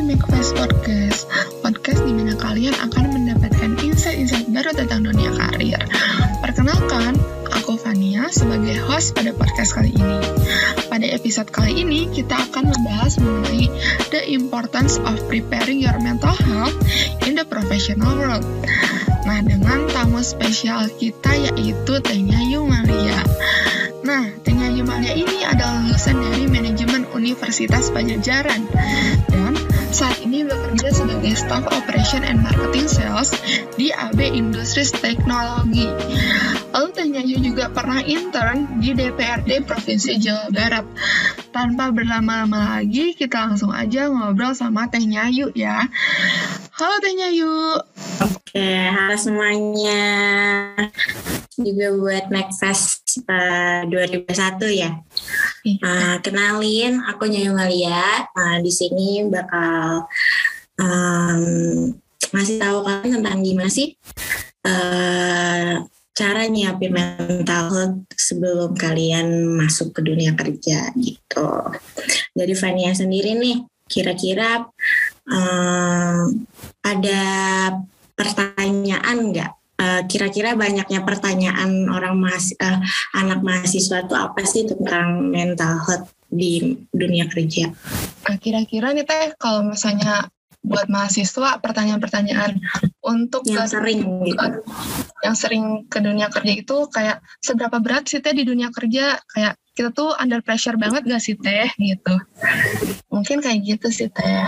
di MakeFast Podcast, podcast di mana kalian akan mendapatkan insight-insight baru tentang dunia karir. Perkenalkan, aku Fania sebagai host pada podcast kali ini. Pada episode kali ini, kita akan membahas mengenai the importance of preparing your mental health in the professional world. Nah, dengan tamu spesial kita yaitu Tenya Yumalia. Nah, Tenya Yumalia ini adalah lulusan dari manajemen Universitas Pajajaran saat ini bekerja sebagai Staff Operation and Marketing Sales di AB Industries Teknologi. Lalu Tanya Yu juga pernah intern di DPRD Provinsi Jawa Barat. Tanpa berlama-lama lagi, kita langsung aja ngobrol sama Teh Nyayu ya. Halo Teh Nyayu. Oke, halo semuanya. Juga buat MacFest uh, 2021 ya. Uh, kenalin, aku Nyayu Malia. Uh, di sini bakal um, tahu kalian tentang gimana sih uh, cara nyiapin mental sebelum kalian masuk ke dunia kerja gitu. Dari Fania sendiri nih, kira-kira um, ada pertanyaan nggak? Uh, kira-kira banyaknya pertanyaan orang mahas uh, anak mahasiswa itu apa sih tentang mental health di dunia kerja? Nah, kira-kira nih teh kalau misalnya buat mahasiswa pertanyaan-pertanyaan untuk yang ke, sering gitu. yang sering ke dunia kerja itu kayak seberapa berat sih teh di dunia kerja? Kayak kita tuh under pressure banget gak sih teh? Gitu. Mungkin kayak gitu sih teh.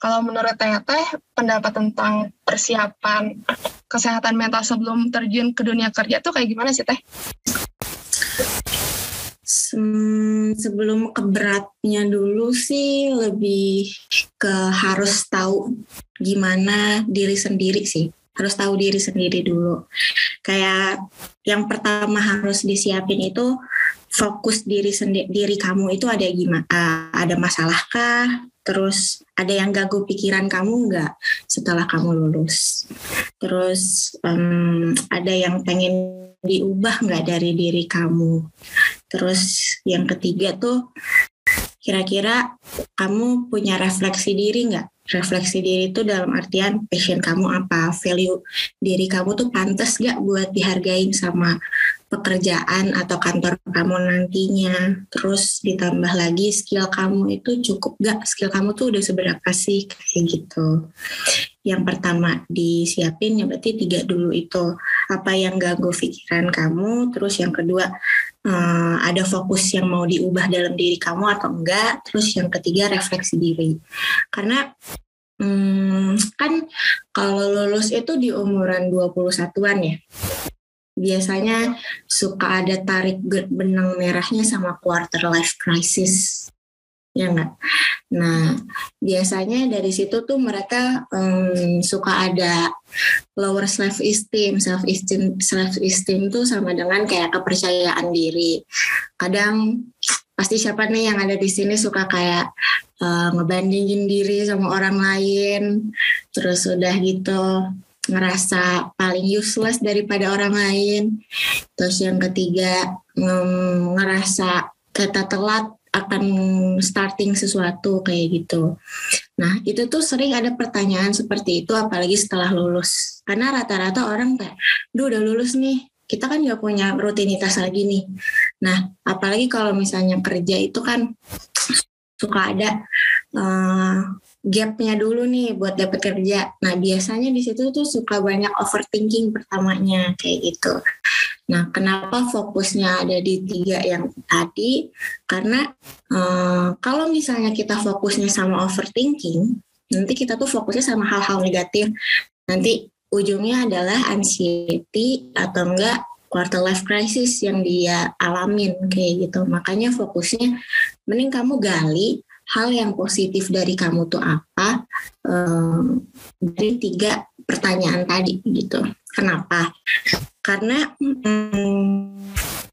Kalau menurut teh teh pendapat tentang persiapan kesehatan mental sebelum terjun ke dunia kerja tuh kayak gimana sih teh sebelum keberatnya dulu sih lebih ke harus tahu gimana diri sendiri sih. Harus tahu diri sendiri dulu. Kayak yang pertama harus disiapin itu fokus diri sendiri diri kamu itu ada gimana ada masalahkah terus ada yang ganggu pikiran kamu nggak setelah kamu lulus? Terus um, ada yang pengen diubah nggak dari diri kamu? Terus yang ketiga tuh kira-kira kamu punya refleksi diri nggak? Refleksi diri itu dalam artian passion kamu apa? Value diri kamu tuh pantas gak buat dihargain sama pekerjaan atau kantor kamu nantinya? Terus ditambah lagi skill kamu itu cukup gak skill kamu tuh udah seberapa sih? Kayak gitu yang pertama disiapin ya berarti tiga dulu itu apa yang ganggu pikiran kamu terus yang kedua uh, ada fokus yang mau diubah dalam diri kamu atau enggak. Terus yang ketiga refleksi diri. Karena hmm, kan kalau lulus itu di umuran 21-an ya. Biasanya suka ada tarik benang merahnya sama quarter life crisis ya enggak. Nah biasanya dari situ tuh mereka um, suka ada lower self esteem, self esteem, self esteem tuh sama dengan kayak kepercayaan diri. Kadang pasti siapa nih yang ada di sini suka kayak uh, ngebandingin diri sama orang lain, terus udah gitu ngerasa paling useless daripada orang lain. Terus yang ketiga ngerasa kita telat akan starting sesuatu kayak gitu. Nah itu tuh sering ada pertanyaan seperti itu apalagi setelah lulus. Karena rata-rata orang kayak, duh udah lulus nih, kita kan gak punya rutinitas lagi nih. Nah apalagi kalau misalnya kerja itu kan suka ada uh, gapnya dulu nih buat dapat kerja. Nah biasanya di situ tuh suka banyak overthinking pertamanya kayak gitu. Nah kenapa fokusnya ada di tiga yang tadi? Karena uh, kalau misalnya kita fokusnya sama overthinking, nanti kita tuh fokusnya sama hal-hal negatif. Nanti ujungnya adalah anxiety atau enggak quarter life crisis yang dia alamin kayak gitu. Makanya fokusnya mending kamu gali hal yang positif dari kamu tuh apa? Um, dari tiga pertanyaan tadi gitu. Kenapa? Karena um,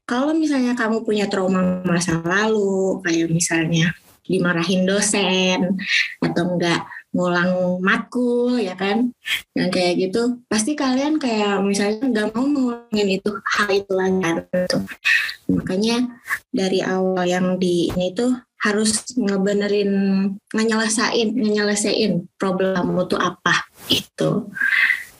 kalau misalnya kamu punya trauma masa lalu kayak misalnya dimarahin dosen atau enggak ngulang matkul ya kan? Yang kayak gitu. Pasti kalian kayak misalnya nggak mau ngulangin itu hal itu lagi gitu. makanya dari awal yang di ini tuh harus ngebenerin nganyelesain nganyelesain problem tuh apa itu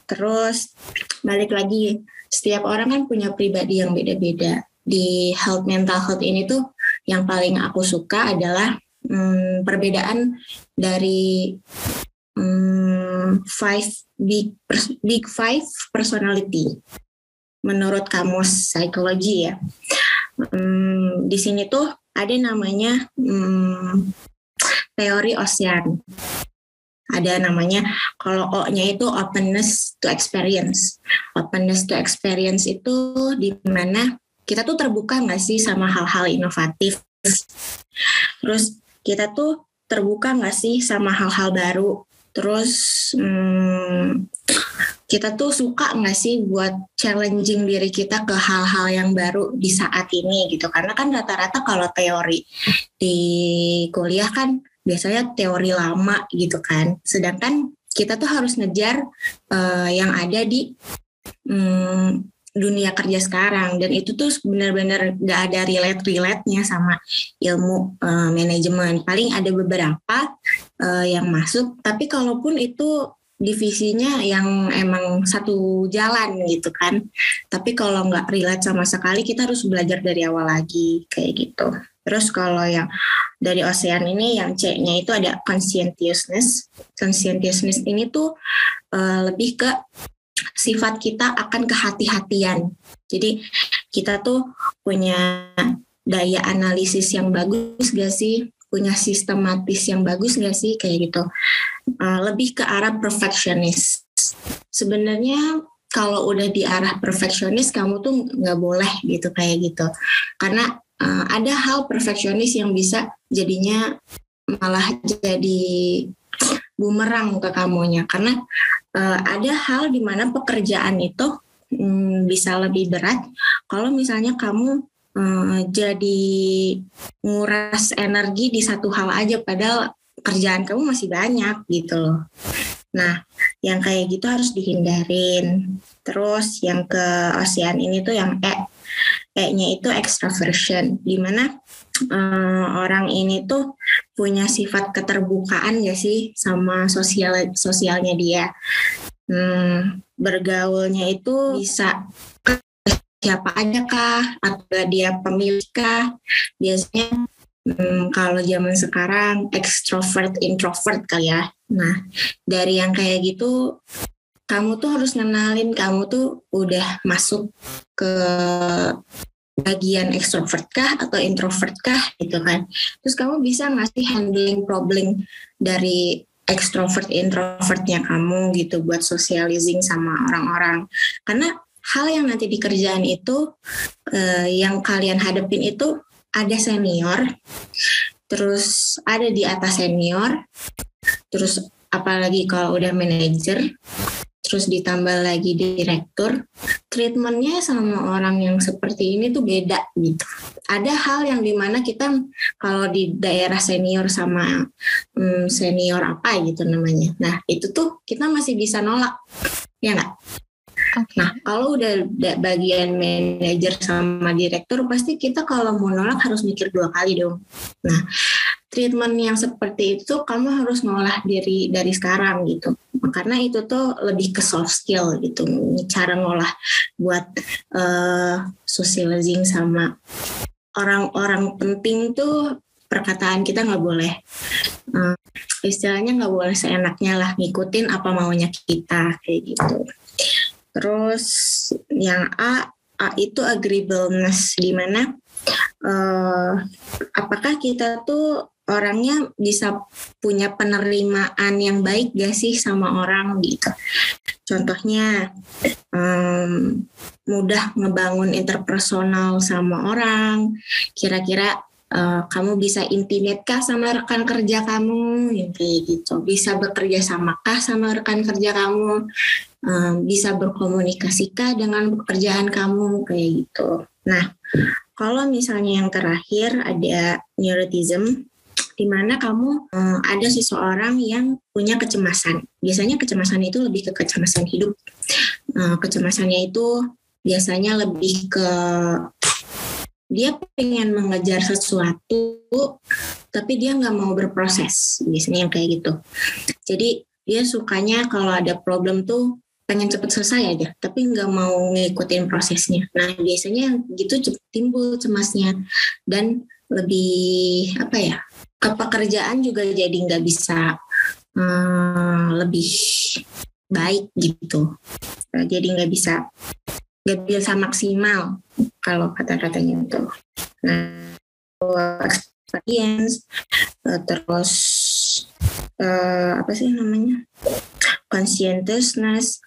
terus balik lagi setiap orang kan punya pribadi yang beda-beda. Di health mental health ini tuh yang paling aku suka adalah hmm, perbedaan dari hmm, five big big five personality menurut kamus psikologi ya. Hmm, di sini tuh ada namanya hmm, teori ocean. Ada namanya kalau O-nya itu openness to experience. Openness to experience itu di mana kita tuh terbuka nggak sih sama hal-hal inovatif. Terus kita tuh terbuka nggak sih sama hal-hal baru? Terus hmm, kita tuh suka nggak sih buat challenging diri kita ke hal-hal yang baru di saat ini gitu? Karena kan rata-rata kalau teori di kuliah kan biasanya teori lama gitu kan. Sedangkan kita tuh harus ngejar uh, yang ada di hmm, dunia kerja sekarang dan itu tuh benar-benar gak ada relate-relate-nya sama ilmu uh, manajemen. Paling ada beberapa uh, yang masuk, tapi kalaupun itu divisinya yang emang satu jalan gitu kan. Tapi kalau nggak relate sama sekali, kita harus belajar dari awal lagi kayak gitu. Terus kalau yang dari ocean ini yang C-nya itu ada conscientiousness. Conscientiousness ini tuh uh, lebih ke sifat kita akan kehati-hatian. Jadi kita tuh punya daya analisis yang bagus gak sih? Punya sistematis yang bagus gak sih? Kayak gitu. Uh, lebih ke arah perfectionist. Sebenarnya kalau udah di arah perfectionist kamu tuh nggak boleh gitu kayak gitu. Karena uh, ada hal perfectionist yang bisa jadinya malah jadi bumerang ke kamunya karena uh, ada hal di mana pekerjaan itu um, bisa lebih berat kalau misalnya kamu uh, jadi nguras energi di satu hal aja padahal kerjaan kamu masih banyak gitu loh. Nah, yang kayak gitu harus dihindarin. Terus yang ke ASEAN ini tuh yang E. E-nya itu extraversion, di mana uh, orang ini tuh punya sifat keterbukaan ya sih sama sosial sosialnya dia. Hmm, bergaulnya itu bisa siapa aja kah? Atau dia pemilik kah? Biasanya hmm, kalau zaman sekarang extrovert introvert kali ya. Nah dari yang kayak gitu kamu tuh harus ngenalin kamu tuh udah masuk ke bagian extrovert kah atau introvert kah gitu kan. Terus kamu bisa ngasih handling problem dari extrovert introvertnya kamu gitu buat socializing sama orang-orang. Karena hal yang nanti di kerjaan itu eh, yang kalian hadapin itu ada senior, terus ada di atas senior, terus apalagi kalau udah manajer, terus ditambah lagi direktur, treatmentnya sama orang yang seperti ini tuh beda gitu. Ada hal yang di mana kita kalau di daerah senior sama um, senior apa gitu namanya. Nah itu tuh kita masih bisa nolak, ya nggak? Okay. Nah, kalau udah bagian manajer sama direktur, pasti kita kalau mau nolak harus mikir dua kali dong. Nah, treatment yang seperti itu kamu harus ngolah diri dari sekarang gitu. Karena itu tuh lebih ke soft skill gitu. Cara ngolah buat uh, socializing sama orang-orang penting tuh perkataan kita nggak boleh uh, istilahnya nggak boleh seenaknya lah ngikutin apa maunya kita kayak gitu. Terus yang A A itu agreeableness di mana uh, apakah kita tuh orangnya bisa punya penerimaan yang baik gak sih sama orang gitu. Contohnya um, mudah ngebangun interpersonal sama orang. Kira-kira uh, kamu bisa intimate kah sama rekan kerja kamu, kayak gitu. Bisa bekerja sama kah sama rekan kerja kamu. Um, bisa berkomunikasikah dengan pekerjaan kamu kayak gitu. Nah, kalau misalnya yang terakhir ada neurotism, di mana kamu uh, ada seseorang yang punya kecemasan. Biasanya kecemasan itu lebih ke kecemasan hidup. Uh, kecemasannya itu biasanya lebih ke dia pengen mengejar sesuatu tapi dia nggak mau berproses biasanya yang kayak gitu jadi dia sukanya kalau ada problem tuh pengen cepet selesai aja tapi nggak mau ngikutin prosesnya nah biasanya gitu cepet timbul cemasnya dan lebih apa ya ke pekerjaan juga jadi nggak bisa hmm, lebih baik gitu jadi nggak bisa nggak bisa maksimal kalau kata-katanya itu. Nah, experience uh, terus uh, apa sih namanya conscientiousness,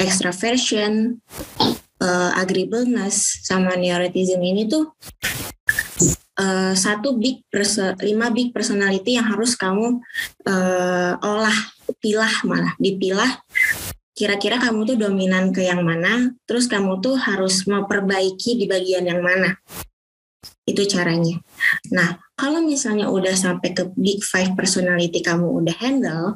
extraversion, uh, agreeableness sama neuroticism ini tuh uh, satu big lima big personality yang harus kamu uh, olah pilah malah dipilah kira-kira kamu tuh dominan ke yang mana, terus kamu tuh harus memperbaiki di bagian yang mana. Itu caranya. Nah, kalau misalnya udah sampai ke big five personality kamu udah handle,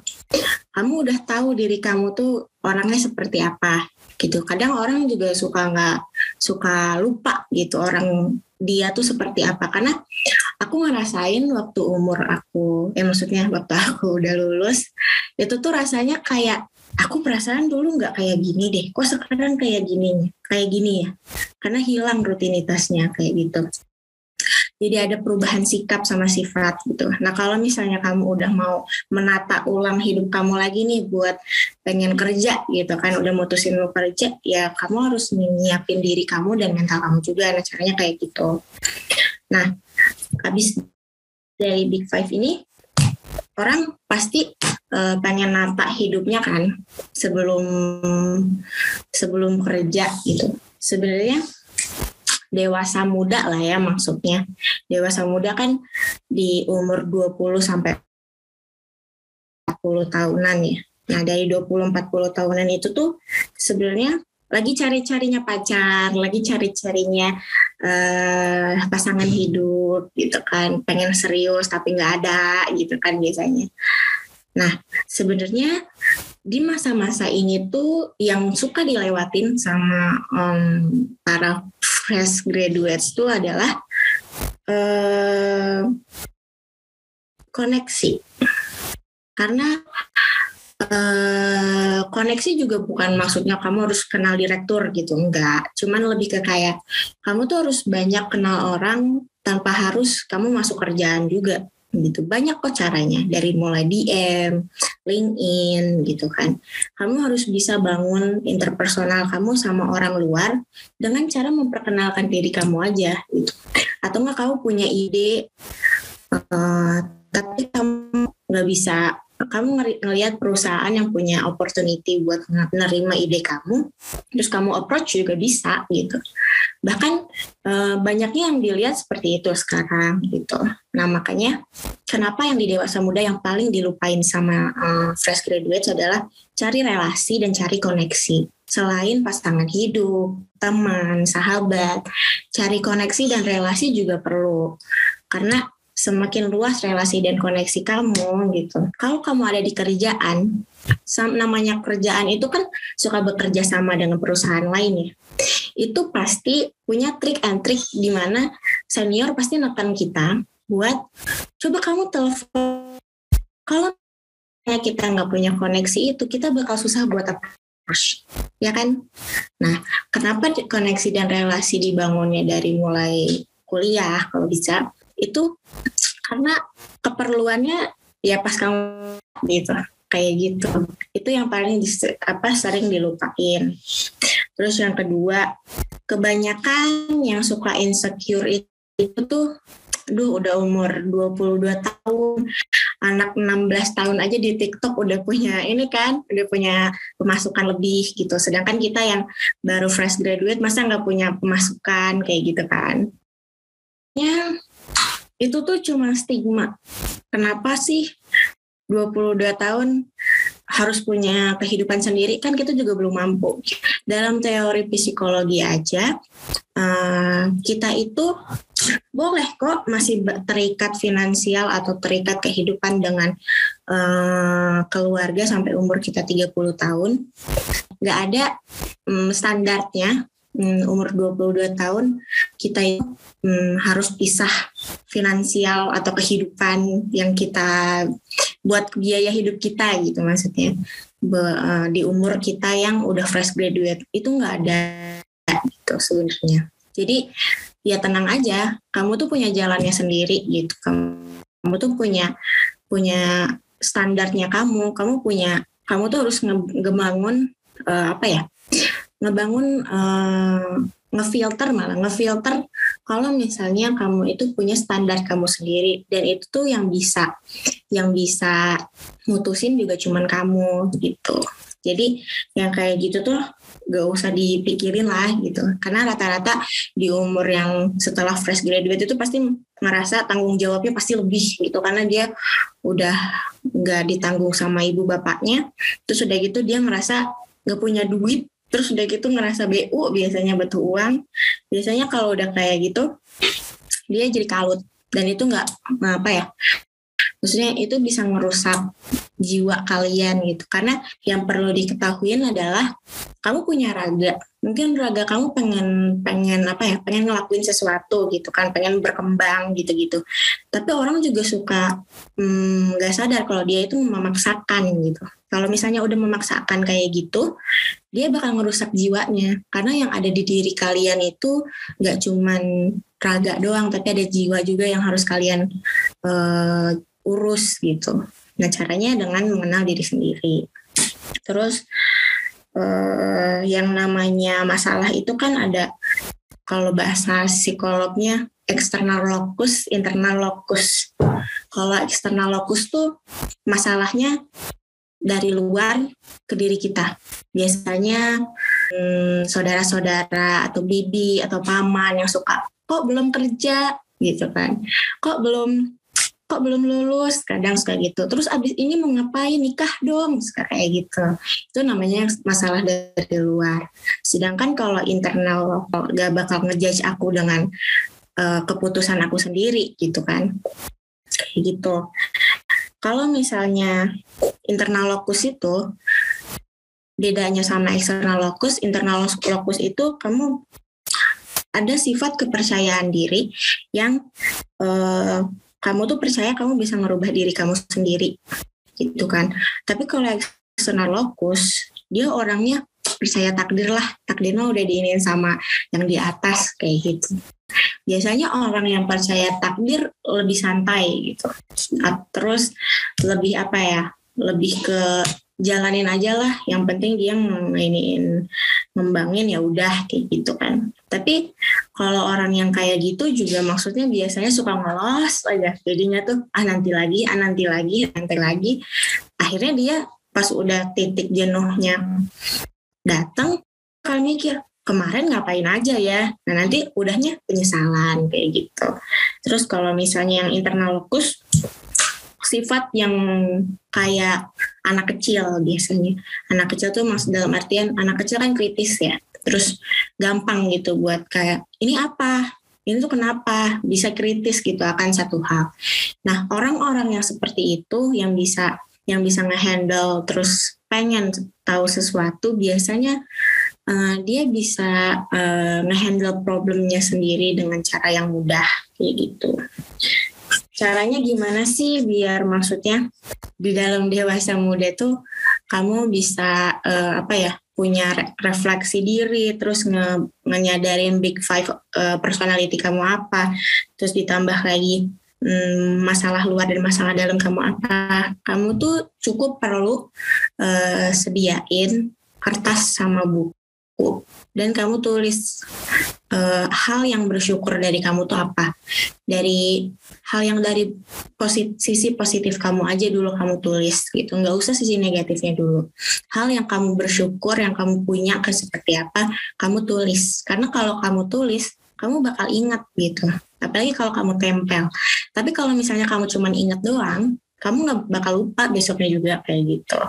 kamu udah tahu diri kamu tuh orangnya seperti apa gitu. Kadang orang juga suka nggak suka lupa gitu orang dia tuh seperti apa. Karena aku ngerasain waktu umur aku, ya maksudnya waktu aku udah lulus itu tuh rasanya kayak aku perasaan dulu nggak kayak gini deh. Kok sekarang kayak gini kayak gini ya? Karena hilang rutinitasnya kayak gitu jadi ada perubahan sikap sama sifat gitu. Nah kalau misalnya kamu udah mau menata ulang hidup kamu lagi nih buat pengen kerja gitu kan, udah mutusin mau kerja, ya kamu harus menyiapin diri kamu dan mental kamu juga. Nah caranya kayak gitu. Nah habis dari Big Five ini, orang pasti uh, pengen nata hidupnya kan sebelum sebelum kerja gitu. Sebenarnya dewasa muda lah ya maksudnya. Dewasa muda kan di umur 20 sampai 40 tahunan ya. Nah, dari 20 40 tahunan itu tuh sebenarnya lagi cari-carinya pacar, lagi cari-carinya uh, pasangan hidup gitu kan, pengen serius tapi nggak ada gitu kan biasanya. Nah, sebenarnya di masa-masa ini tuh yang suka dilewatin sama um, para fresh graduates itu adalah uh, koneksi. Karena uh, koneksi juga bukan maksudnya kamu harus kenal direktur gitu, enggak. Cuman lebih ke kayak kamu tuh harus banyak kenal orang tanpa harus kamu masuk kerjaan juga gitu banyak kok caranya dari mulai DM, LinkedIn gitu kan. Kamu harus bisa bangun interpersonal kamu sama orang luar dengan cara memperkenalkan diri kamu aja gitu. Atau nggak kamu punya ide uh, tapi kamu nggak bisa kamu ngelihat perusahaan yang punya opportunity buat menerima ide kamu, terus kamu approach juga bisa gitu. Bahkan e, banyaknya yang dilihat seperti itu sekarang gitu. Nah makanya kenapa yang di dewasa muda yang paling dilupain sama e, fresh graduates adalah cari relasi dan cari koneksi. Selain pasangan hidup, teman, sahabat, cari koneksi dan relasi juga perlu. Karena semakin luas relasi dan koneksi kamu gitu. Kalau kamu ada di kerjaan, namanya kerjaan itu kan suka bekerja sama dengan perusahaan lain ya. Itu pasti punya trik and trik di mana senior pasti neken kita buat coba kamu telepon. Kalau kita nggak punya koneksi itu, kita bakal susah buat apa? Ya kan? Nah, kenapa koneksi dan relasi dibangunnya dari mulai kuliah kalau bisa? Itu karena keperluannya ya pas kamu gitu kayak gitu. Itu yang paling apa sering dilupain. Terus yang kedua kebanyakan yang suka insecure itu, itu tuh duh udah umur 22 tahun anak 16 tahun aja di TikTok udah punya ini kan udah punya pemasukan lebih gitu. Sedangkan kita yang baru fresh graduate masa nggak punya pemasukan kayak gitu kan. Ya itu tuh cuma stigma. Kenapa sih 22 tahun harus punya kehidupan sendiri kan kita juga belum mampu. Dalam teori psikologi aja uh, kita itu boleh kok masih terikat finansial atau terikat kehidupan dengan uh, keluarga sampai umur kita 30 tahun. Gak ada um, standarnya um, umur 22 tahun kita um, harus pisah finansial atau kehidupan yang kita buat biaya hidup kita gitu maksudnya. Be, uh, di umur kita yang udah fresh graduate itu nggak ada gitu sebenarnya. Jadi ya tenang aja kamu tuh punya jalannya sendiri gitu. Kamu, kamu tuh punya punya standarnya kamu kamu punya kamu tuh harus ngebangun uh, apa ya ngebangun uh, ngefilter malah ngefilter kalau misalnya kamu itu punya standar kamu sendiri. Dan itu tuh yang bisa yang bisa mutusin juga cuman kamu gitu. Jadi yang kayak gitu tuh gak usah dipikirin lah gitu. Karena rata-rata di umur yang setelah fresh graduate itu pasti ngerasa tanggung jawabnya pasti lebih gitu. Karena dia udah gak ditanggung sama ibu bapaknya. Terus udah gitu dia ngerasa gak punya duit terus udah gitu ngerasa BU biasanya butuh uang. Biasanya kalau udah kayak gitu dia jadi kalut. Dan itu nggak apa ya maksudnya itu bisa merusak jiwa kalian gitu. Karena yang perlu diketahui adalah kamu punya raga. Mungkin raga kamu pengen pengen apa ya pengen ngelakuin sesuatu gitu kan pengen berkembang gitu gitu tapi orang juga suka hmm, nggak hmm, sadar kalau dia itu memaksakan gitu. Kalau misalnya udah memaksakan kayak gitu, dia bakal ngerusak jiwanya. Karena yang ada di diri kalian itu nggak cuman raga doang, tapi ada jiwa juga yang harus kalian uh, urus gitu. Nah caranya dengan mengenal diri sendiri. Terus uh, yang namanya masalah itu kan ada kalau bahasa psikolognya eksternal locus, internal locus. Kalau eksternal locus tuh masalahnya dari luar ke diri kita. Biasanya hmm, saudara-saudara atau bibi atau paman yang suka kok belum kerja gitu kan, kok belum kok belum lulus? Kadang suka gitu. Terus abis ini mau ngapain? Nikah dong suka kayak gitu. Itu namanya masalah dari luar. Sedangkan kalau internal gak bakal ngejudge aku dengan uh, keputusan aku sendiri gitu kan. Kayak gitu. Kalau misalnya internal locus itu bedanya sama eksternal locus, internal locus itu kamu ada sifat kepercayaan diri yang eh, kamu tuh percaya kamu bisa merubah diri kamu sendiri. Gitu kan. Tapi kalau eksternal locus dia orangnya percaya takdir lah, takdirnya udah diinin sama yang di atas kayak gitu. Biasanya orang yang percaya takdir lebih santai gitu. Terus lebih apa ya lebih ke jalanin aja lah. Yang penting dia mainin ngembangin ya udah kayak gitu kan tapi kalau orang yang kayak gitu juga maksudnya biasanya suka ngelos aja jadinya tuh ah nanti lagi ah nanti lagi nanti lagi akhirnya dia pas udah titik jenuhnya datang kalau mikir kemarin ngapain aja ya. Nah nanti udahnya penyesalan kayak gitu. Terus kalau misalnya yang internal locus sifat yang kayak anak kecil biasanya. Anak kecil tuh maksud dalam artian anak kecil kan kritis ya. Terus gampang gitu buat kayak ini apa? Ini tuh kenapa bisa kritis gitu akan satu hal. Nah, orang-orang yang seperti itu yang bisa yang bisa ngehandle terus pengen tahu sesuatu biasanya uh, dia bisa uh, ngehandle problemnya sendiri dengan cara yang mudah kayak gitu. Caranya gimana sih biar maksudnya di dalam dewasa muda tuh kamu bisa uh, apa ya punya refleksi diri terus nge ngenyadarin big five uh, personality kamu apa terus ditambah lagi hmm, masalah luar dan masalah dalam kamu apa. Kamu tuh cukup perlu uh, sediain kertas sama buku. Dan kamu tulis uh, hal yang bersyukur dari kamu tuh apa? Dari hal yang dari posit sisi positif kamu aja dulu kamu tulis gitu. Nggak usah sisi negatifnya dulu. Hal yang kamu bersyukur yang kamu punya ke seperti apa kamu tulis. Karena kalau kamu tulis kamu bakal ingat gitu. Apalagi kalau kamu tempel. Tapi kalau misalnya kamu cuma ingat doang kamu nggak bakal lupa besoknya juga kayak gitu.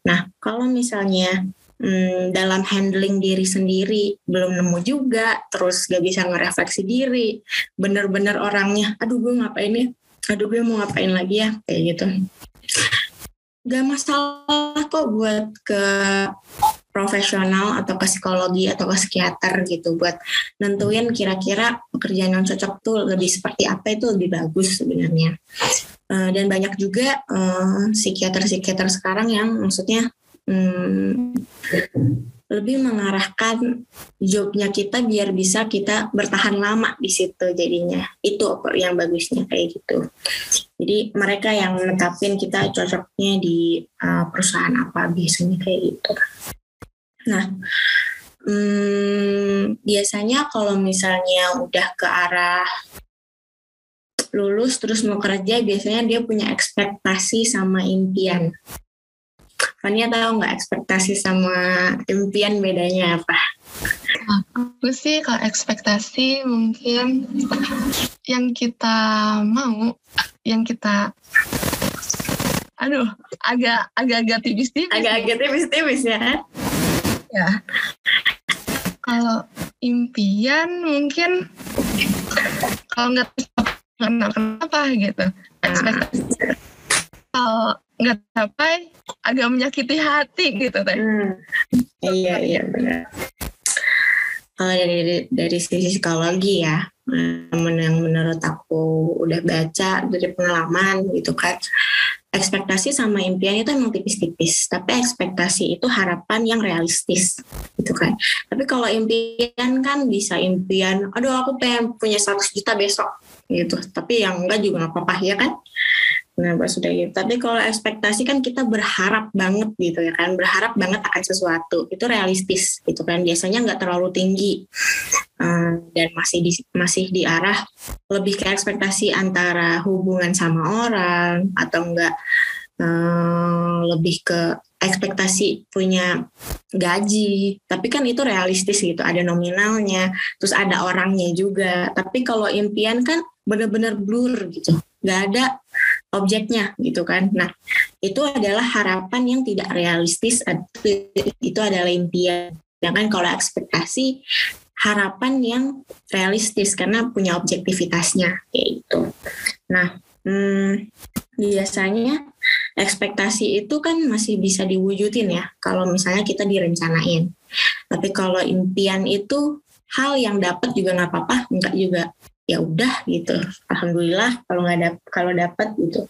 Nah, kalau misalnya hmm, dalam handling diri sendiri belum nemu juga, terus gak bisa ngerefleksi diri, bener-bener orangnya, aduh gue ngapain ya, aduh gue mau ngapain lagi ya, kayak gitu. Gak masalah kok buat ke profesional atau ke psikologi atau ke psikiater gitu buat nentuin kira-kira pekerjaan yang cocok tuh lebih seperti apa itu lebih bagus sebenarnya. Uh, dan banyak juga uh, psikiater-psikiater sekarang yang maksudnya um, lebih mengarahkan jobnya kita biar bisa kita bertahan lama di situ jadinya. Itu yang bagusnya kayak gitu. Jadi mereka yang menetapin kita cocoknya di uh, perusahaan apa biasanya kayak gitu. Nah, hmm, biasanya kalau misalnya udah ke arah lulus terus mau kerja, biasanya dia punya ekspektasi sama impian. Fania tahu nggak ekspektasi sama impian bedanya apa? Aku sih kalau ekspektasi mungkin yang kita mau, yang kita aduh agak agak agak tipis-tipis. Agak agak tipis-tipis ya. Ya. Kalau impian mungkin kalau nggak kenapa kenapa gitu. Ekspektasi. Kalau nggak capai agak menyakiti hati gitu teh. Hmm. iya iya benar. Kalau dari dari sisi psikologi ya yang menurut aku udah baca dari pengalaman gitu kan ekspektasi sama impian itu emang tipis-tipis tapi ekspektasi itu harapan yang realistis gitu kan. Tapi kalau impian kan bisa impian aduh aku pengen punya 100 juta besok gitu. Tapi yang enggak juga nggak apa-apa ya kan Nah, pas sudah gitu. Tapi kalau ekspektasi kan kita berharap banget gitu ya kan, berharap banget akan sesuatu. Itu realistis gitu kan. Biasanya nggak terlalu tinggi uh, dan masih di masih di arah lebih ke ekspektasi antara hubungan sama orang atau enggak uh, lebih ke ekspektasi punya gaji, tapi kan itu realistis gitu, ada nominalnya, terus ada orangnya juga. Tapi kalau impian kan benar-benar blur gitu, nggak ada objeknya gitu kan. Nah, itu adalah harapan yang tidak realistis, itu adalah impian. Sedangkan kalau ekspektasi harapan yang realistis karena punya objektivitasnya kayak gitu. Nah, hmm, biasanya ekspektasi itu kan masih bisa diwujudin ya kalau misalnya kita direncanain. Tapi kalau impian itu hal yang dapat juga nggak apa-apa, enggak juga ya udah gitu. Alhamdulillah kalau nggak dap kalau dapat gitu.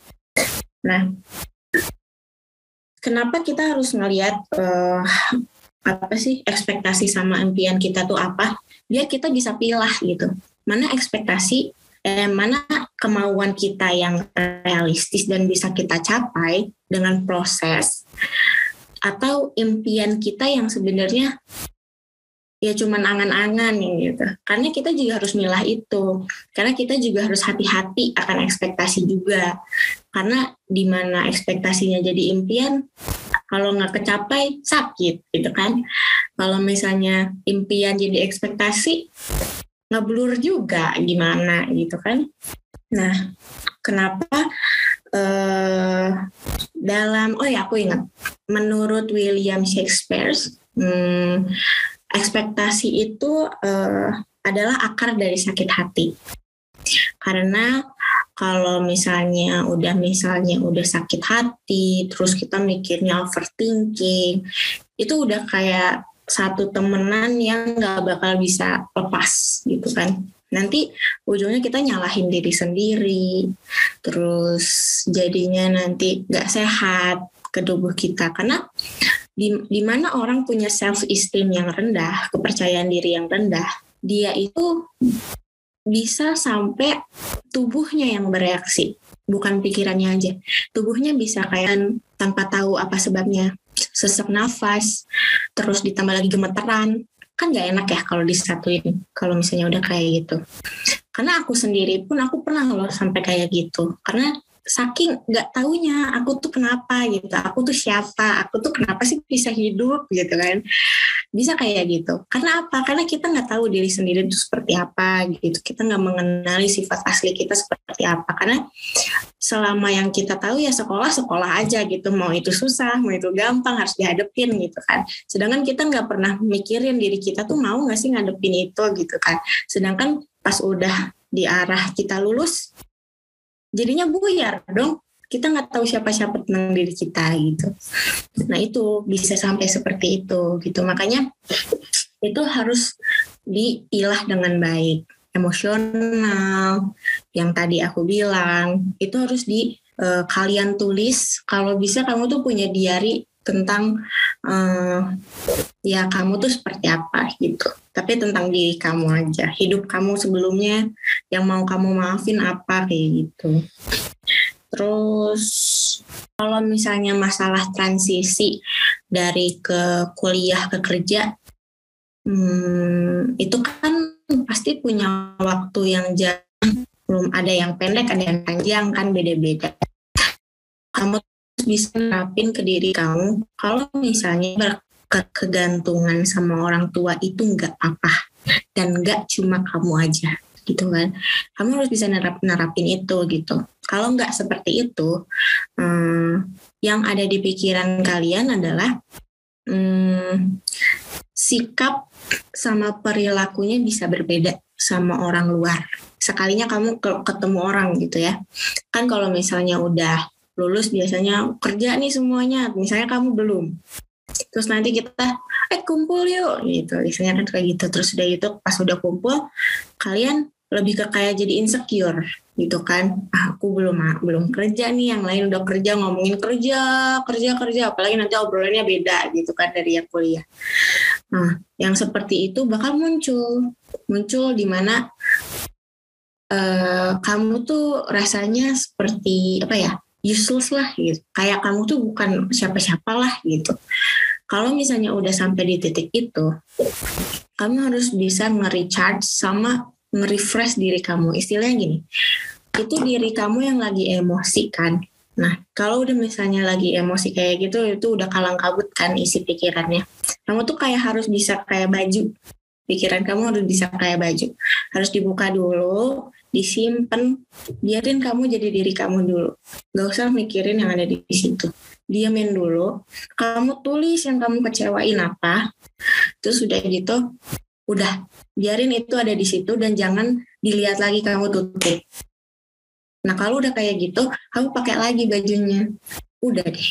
Nah kenapa kita harus ngelihat uh, apa sih ekspektasi sama impian kita tuh apa? Biar kita bisa pilih gitu. Mana ekspektasi eh, mana kemauan kita yang realistis dan bisa kita capai dengan proses atau impian kita yang sebenarnya ya cuman angan-angan gitu. Karena kita juga harus milah itu. Karena kita juga harus hati-hati akan ekspektasi juga. Karena di mana ekspektasinya jadi impian, kalau nggak kecapai sakit gitu kan. Kalau misalnya impian jadi ekspektasi, ngeblur juga gimana gitu kan. Nah, kenapa uh, dalam oh ya aku ingat menurut William Shakespeare hmm, ekspektasi itu uh, adalah akar dari sakit hati. Karena kalau misalnya udah misalnya udah sakit hati, terus kita mikirnya overthinking, itu udah kayak satu temenan yang nggak bakal bisa lepas gitu kan. Nanti ujungnya kita nyalahin diri sendiri, terus jadinya nanti nggak sehat ke tubuh kita karena di, di mana orang punya self esteem yang rendah, kepercayaan diri yang rendah, dia itu bisa sampai tubuhnya yang bereaksi, bukan pikirannya aja. Tubuhnya bisa kayak tanpa tahu apa sebabnya, sesak nafas, terus ditambah lagi gemeteran, kan gak enak ya kalau disatuin, kalau misalnya udah kayak gitu. Karena aku sendiri pun aku pernah loh sampai kayak gitu, karena saking nggak taunya aku tuh kenapa gitu aku tuh siapa aku tuh kenapa sih bisa hidup gitu kan. Bisa kayak gitu. Karena apa? Karena kita nggak tahu diri sendiri itu seperti apa gitu. Kita nggak mengenali sifat asli kita seperti apa. Karena selama yang kita tahu ya sekolah sekolah aja gitu. Mau itu susah mau itu gampang harus dihadepin gitu kan. Sedangkan kita nggak pernah mikirin diri kita tuh mau nggak sih ngadepin itu gitu kan. Sedangkan pas udah di arah kita lulus jadinya buyar dong. Kita nggak tahu siapa-siapa tentang diri kita gitu. Nah itu bisa sampai seperti itu gitu. Makanya itu harus dipilah dengan baik. Emosional yang tadi aku bilang itu harus di uh, kalian tulis. Kalau bisa kamu tuh punya diary tentang uh, ya kamu tuh seperti apa gitu. Tapi tentang diri kamu aja. Hidup kamu sebelumnya yang mau kamu maafin apa kayak gitu. Terus kalau misalnya masalah transisi dari ke kuliah ke kerja hmm, itu kan pasti punya waktu yang jauh. Belum ada yang pendek ada yang panjang kan beda-beda. Kamu bisa nerapin ke diri kamu kalau misalnya kegantungan sama orang tua itu nggak apa dan nggak cuma kamu aja gitu kan? Kamu harus bisa nerap nerapin itu gitu. Kalau nggak seperti itu hmm, yang ada di pikiran kalian adalah hmm, sikap sama perilakunya bisa berbeda sama orang luar. Sekalinya kamu ketemu orang gitu ya. Kan kalau misalnya udah lulus biasanya kerja nih semuanya misalnya kamu belum. Terus nanti kita eh kumpul yuk gitu biasanya kan kayak gitu. Terus udah itu pas udah kumpul kalian lebih ke kayak jadi insecure gitu kan. Ah, aku belum belum kerja nih yang lain udah kerja ngomongin kerja kerja kerja. Apalagi nanti obrolannya beda gitu kan dari yang kuliah. Nah yang seperti itu bakal muncul. Muncul di mana uh, kamu tuh rasanya seperti apa ya useless lah gitu kayak kamu tuh bukan siapa-siapa lah gitu kalau misalnya udah sampai di titik itu, kamu harus bisa nge-recharge sama nge-refresh diri kamu. Istilahnya gini, itu diri kamu yang lagi emosi kan. Nah, kalau udah misalnya lagi emosi kayak gitu, itu udah kalang kabut kan isi pikirannya. Kamu tuh kayak harus bisa kayak baju. Pikiran kamu harus bisa kayak baju. Harus dibuka dulu, disimpan, biarin kamu jadi diri kamu dulu. Gak usah mikirin yang ada di situ. Diamin dulu. Kamu tulis yang kamu kecewain apa terus sudah gitu udah. Biarin itu ada di situ dan jangan dilihat lagi kamu tutup. Nah kalau udah kayak gitu kamu pakai lagi bajunya. Udah deh.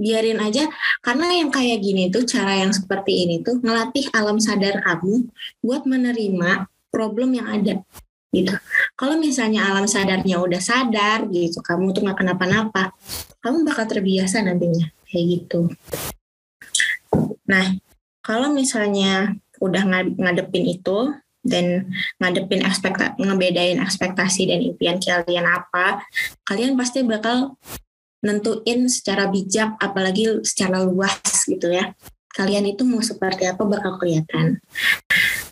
Biarin aja karena yang kayak gini tuh cara yang seperti ini tuh ngelatih alam sadar kamu buat menerima problem yang ada gitu. Kalau misalnya alam sadarnya udah sadar gitu, kamu tuh nggak kenapa-napa, kamu bakal terbiasa nantinya kayak gitu. Nah, kalau misalnya udah ngadepin itu dan ngadepin ekspektasi, ngebedain ekspektasi dan impian kalian apa, kalian pasti bakal nentuin secara bijak, apalagi secara luas gitu ya. Kalian itu mau seperti apa bakal kelihatan.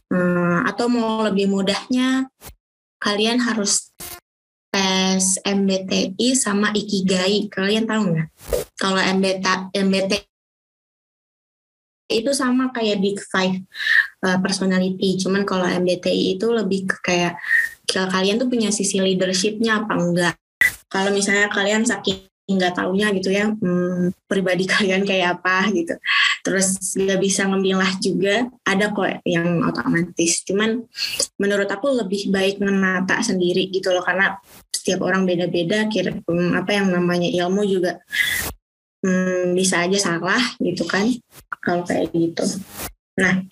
Hmm, atau mau lebih mudahnya kalian harus tes MBTI sama Ikigai. Kalian tahu nggak? Kalau MBTI, MBTI itu sama kayak Big Five uh, personality. Cuman kalau MBTI itu lebih ke kayak kalian tuh punya sisi leadershipnya apa enggak. Kalau misalnya kalian saking nggak taunya gitu ya hmm, pribadi kalian kayak apa gitu terus nggak bisa ngemilah juga. Ada kok yang otomatis. Cuman menurut aku lebih baik menata sendiri gitu loh. Karena setiap orang beda-beda kira hmm, apa yang namanya ilmu juga hmm, bisa aja salah gitu kan. Kalau kayak gitu. Nah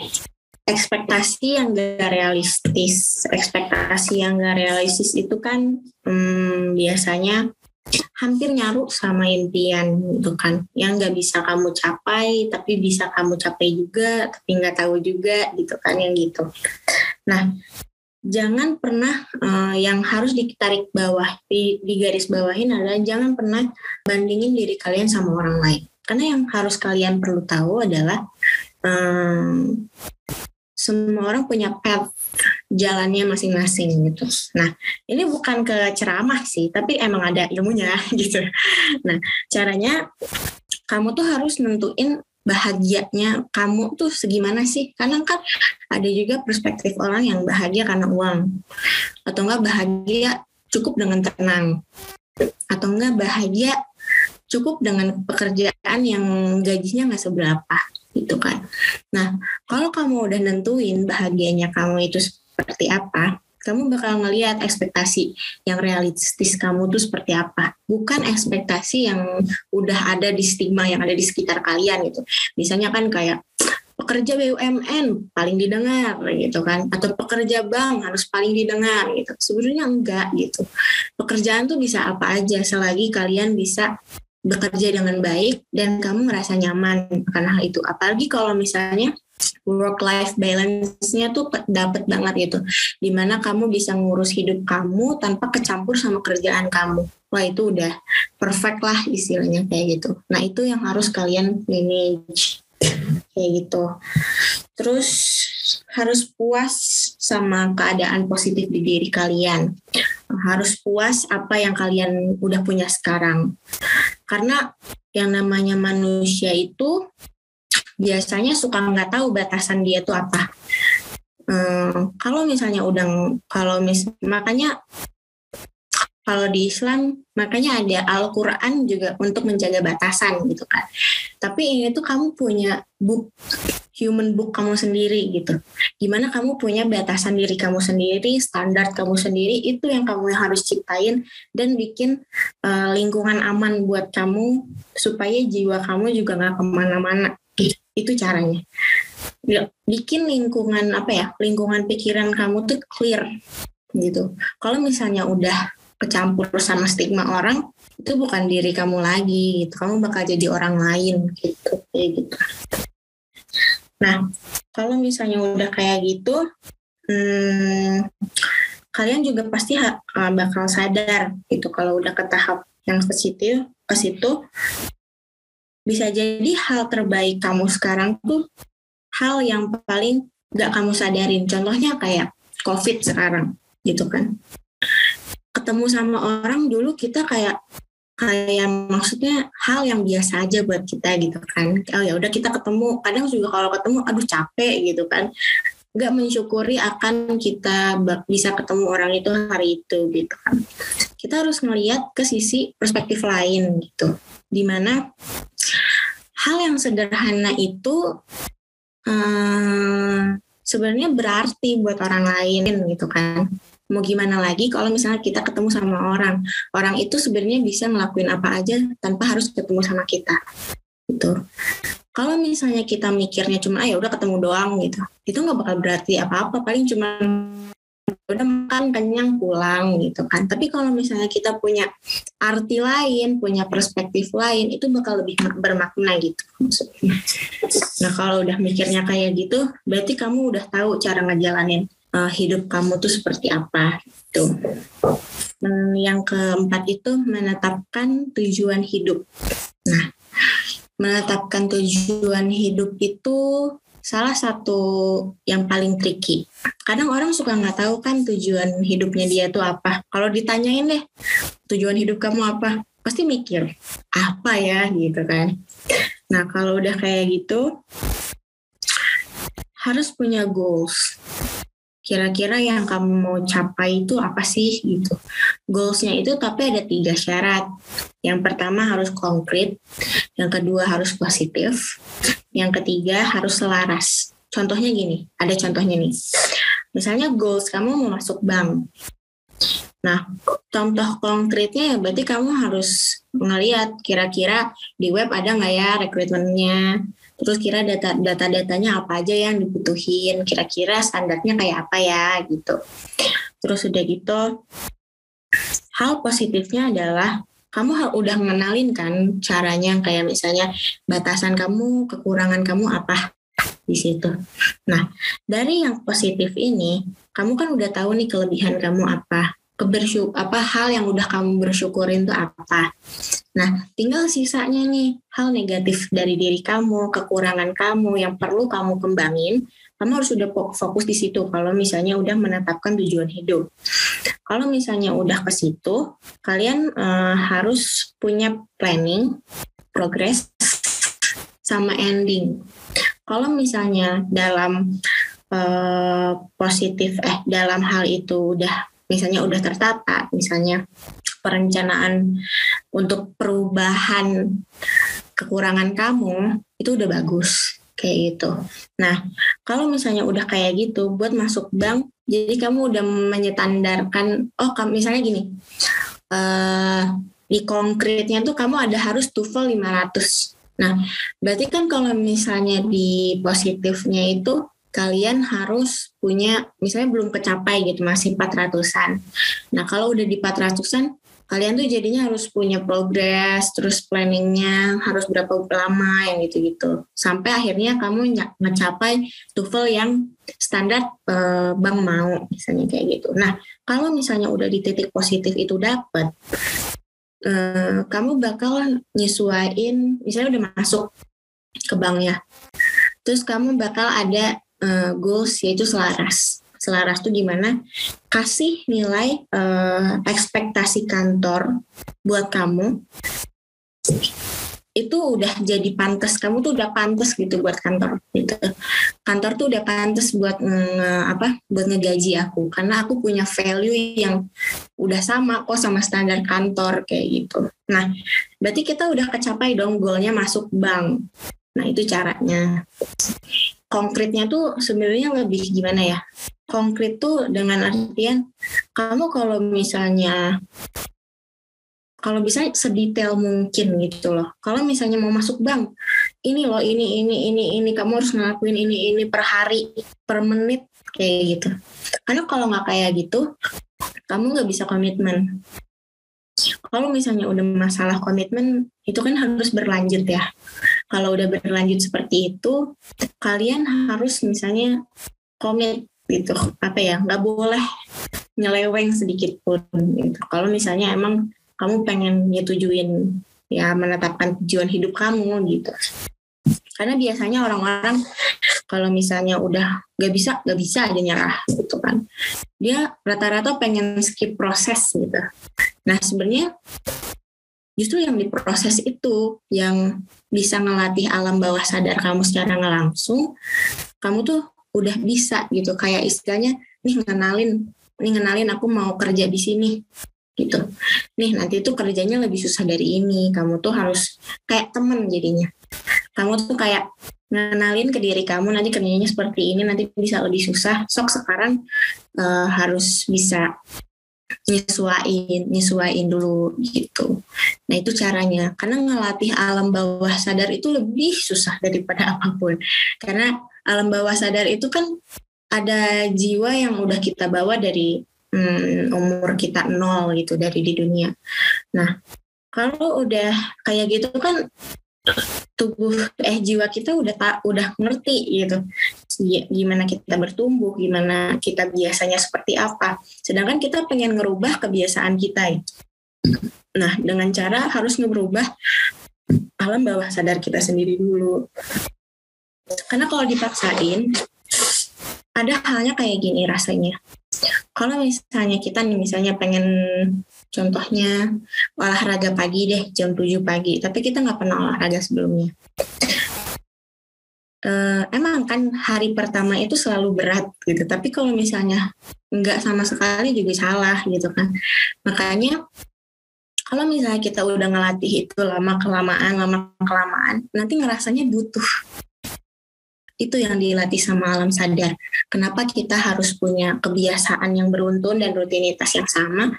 ekspektasi yang gak realistis. Ekspektasi yang gak realistis itu kan hmm, biasanya hampir nyaru sama impian gitu kan. Yang nggak bisa kamu capai tapi bisa kamu capai juga tapi nggak tahu juga gitu kan yang gitu. Nah jangan pernah uh, yang harus ditarik bawah di, di garis bawahin adalah jangan pernah bandingin diri kalian sama orang lain. Karena yang harus kalian perlu tahu adalah um, semua orang punya path jalannya masing-masing gitu. Nah, ini bukan ke ceramah sih, tapi emang ada ilmunya gitu. Nah, caranya kamu tuh harus nentuin bahagianya kamu tuh segimana sih? Karena kan ada juga perspektif orang yang bahagia karena uang. Atau enggak bahagia cukup dengan tenang. Atau enggak bahagia cukup dengan pekerjaan yang gajinya nggak seberapa gitu kan. Nah, kalau kamu udah nentuin bahagianya kamu itu seperti apa, kamu bakal ngelihat ekspektasi yang realistis kamu tuh seperti apa. Bukan ekspektasi yang udah ada di stigma yang ada di sekitar kalian gitu. Misalnya kan kayak pekerja BUMN paling didengar gitu kan atau pekerja bank harus paling didengar gitu sebenarnya enggak gitu pekerjaan tuh bisa apa aja selagi kalian bisa bekerja dengan baik dan kamu merasa nyaman karena hal itu. Apalagi kalau misalnya work life balance-nya tuh dapat banget gitu. Di mana kamu bisa ngurus hidup kamu tanpa kecampur sama kerjaan kamu. Wah itu udah perfect lah istilahnya kayak gitu. Nah itu yang harus kalian manage kayak gitu. Terus harus puas sama keadaan positif di diri kalian. Harus puas apa yang kalian udah punya sekarang. Karena yang namanya manusia itu biasanya suka nggak tahu batasan dia tuh apa. Hmm, kalau misalnya udah kalau mis makanya kalau di Islam makanya ada Al-Quran juga untuk menjaga batasan gitu kan. Tapi ini tuh kamu punya book human book kamu sendiri gitu. Gimana kamu punya batasan diri kamu sendiri, standar kamu sendiri itu yang kamu harus ciptain dan bikin uh, lingkungan aman buat kamu supaya jiwa kamu juga nggak ke mana-mana. Itu caranya. Bikin lingkungan apa ya? Lingkungan pikiran kamu tuh clear gitu. Kalau misalnya udah kecampur sama stigma orang itu bukan diri kamu lagi gitu kamu bakal jadi orang lain gitu kayak gitu nah kalau misalnya udah kayak gitu hmm, kalian juga pasti bakal sadar gitu kalau udah ke tahap yang ke situ ke situ. Bisa jadi hal terbaik kamu sekarang tuh hal yang paling gak kamu sadarin. Contohnya kayak covid sekarang gitu kan. Ketemu sama orang dulu kita kayak kayak maksudnya hal yang biasa aja buat kita gitu kan. Oh ya udah kita ketemu. Kadang juga kalau ketemu aduh capek gitu kan. Nggak mensyukuri akan kita bisa ketemu orang itu hari itu gitu kan. Kita harus melihat ke sisi perspektif lain gitu. Di mana hal yang sederhana itu hmm, sebenarnya berarti buat orang lain gitu kan mau gimana lagi kalau misalnya kita ketemu sama orang? Orang itu sebenarnya bisa ngelakuin apa aja tanpa harus ketemu sama kita gitu. Kalau misalnya kita mikirnya cuma ah ya udah ketemu doang gitu itu nggak bakal berarti apa-apa. Paling cuma udah makan kenyang pulang gitu kan. Tapi kalau misalnya kita punya arti lain punya perspektif lain itu bakal lebih bermakna gitu maksudnya. Nah kalau udah mikirnya kayak gitu berarti kamu udah tahu cara ngejalanin uh, hidup kamu tuh seperti apa gitu. Dan yang keempat itu menetapkan tujuan hidup. Nah, menetapkan tujuan hidup itu salah satu yang paling tricky. Kadang orang suka nggak tahu kan tujuan hidupnya dia itu apa. Kalau ditanyain deh, tujuan hidup kamu apa? Pasti mikir, apa ya gitu kan. Nah kalau udah kayak gitu, harus punya goals kira-kira yang kamu mau capai itu apa sih gitu. Goalsnya itu tapi ada tiga syarat. Yang pertama harus konkret, yang kedua harus positif, yang ketiga harus selaras. Contohnya gini, ada contohnya nih. Misalnya goals kamu mau masuk bank. Nah, contoh konkretnya ya berarti kamu harus ngeliat kira-kira di web ada nggak ya rekrutmennya, terus kira data data datanya apa aja yang dibutuhin? Kira-kira standarnya kayak apa ya gitu. Terus udah gitu hal positifnya adalah kamu udah mengenalin kan caranya kayak misalnya batasan kamu kekurangan kamu apa di situ. Nah, dari yang positif ini, kamu kan udah tahu nih kelebihan kamu apa kebersyuk apa hal yang udah kamu bersyukurin itu apa. Nah, tinggal sisanya nih hal negatif dari diri kamu, kekurangan kamu yang perlu kamu kembangin kamu harus sudah fokus di situ kalau misalnya udah menetapkan tujuan hidup. Kalau misalnya udah ke situ, kalian uh, harus punya planning, progress, sama ending. Kalau misalnya dalam uh, positif eh dalam hal itu udah misalnya udah tertata, misalnya perencanaan untuk perubahan kekurangan kamu itu udah bagus kayak gitu. Nah, kalau misalnya udah kayak gitu, buat masuk bank, jadi kamu udah menyetandarkan, oh kamu misalnya gini, uh, di konkretnya tuh kamu ada harus TOEFL 500. Nah, berarti kan kalau misalnya di positifnya itu kalian harus punya misalnya belum kecapai gitu masih 400-an. Nah, kalau udah di 400-an kalian tuh jadinya harus punya progres, terus planningnya harus berapa lama yang gitu-gitu. Sampai akhirnya kamu ngecapai TOEFL yang standar eh, bank mau, misalnya kayak gitu. Nah, kalau misalnya udah di titik positif itu dapat, eh, kamu bakal nyesuaiin, misalnya udah masuk ke bank ya, terus kamu bakal ada eh, goals yaitu selaras. Selaras tuh gimana? Kasih nilai uh, ekspektasi kantor buat kamu. Itu udah jadi pantas kamu tuh udah pantas gitu buat kantor gitu. Kantor tuh udah pantas buat nge, apa buat ngegaji aku. Karena aku punya value yang udah sama kok sama standar kantor kayak gitu. Nah berarti kita udah kecapai dong goalnya masuk bank. Nah itu caranya konkretnya tuh sebenarnya lebih gimana ya konkret tuh dengan artian kamu kalau misalnya kalau bisa sedetail mungkin gitu loh. Kalau misalnya mau masuk bank, ini loh ini ini ini ini kamu harus ngelakuin ini ini per hari, per menit kayak gitu. Karena kalau nggak kayak gitu, kamu nggak bisa komitmen. Kalau misalnya udah masalah komitmen, itu kan harus berlanjut ya. Kalau udah berlanjut seperti itu, kalian harus misalnya komit gitu. Apa ya? Nggak boleh nyeleweng sedikit pun gitu. Kalau misalnya emang kamu pengen nyetujuin ya menetapkan tujuan hidup kamu gitu karena biasanya orang-orang kalau misalnya udah gak bisa gak bisa aja nyerah gitu kan. Dia rata-rata pengen skip proses gitu. Nah sebenarnya justru yang diproses itu yang bisa ngelatih alam bawah sadar kamu secara langsung kamu tuh udah bisa gitu. Kayak istilahnya nih ngenalin nih ngenalin aku mau kerja di sini gitu. Nih nanti tuh kerjanya lebih susah dari ini. Kamu tuh harus kayak temen jadinya kamu tuh kayak ngenalin ke diri kamu nanti kerjanya seperti ini nanti bisa lebih susah. Sok sekarang uh, harus bisa nyesuain nyesuain dulu gitu. Nah itu caranya. Karena ngelatih alam bawah sadar itu lebih susah daripada apa pun. Karena alam bawah sadar itu kan ada jiwa yang udah kita bawa dari hmm, umur kita nol gitu dari di dunia. Nah kalau udah kayak gitu kan tubuh eh jiwa kita udah tak udah ngerti gitu. Gimana kita bertumbuh gimana kita biasanya seperti apa. Sedangkan kita pengen ngerubah kebiasaan kita nah dengan cara harus ngerubah alam bawah sadar kita sendiri dulu. Karena kalau dipaksain, ada halnya kayak gini rasanya. Kalau misalnya kita nih misalnya pengen contohnya olahraga pagi deh jam 7 pagi, tapi kita nggak pernah olahraga sebelumnya. Uh, emang kan hari pertama itu selalu berat gitu, tapi kalau misalnya nggak sama sekali juga salah gitu kan. Makanya kalau misalnya kita udah ngelatih itu lama kelamaan, lama kelamaan, nanti ngerasanya butuh itu yang dilatih sama alam sadar. Kenapa kita harus punya kebiasaan yang beruntun dan rutinitas yang sama?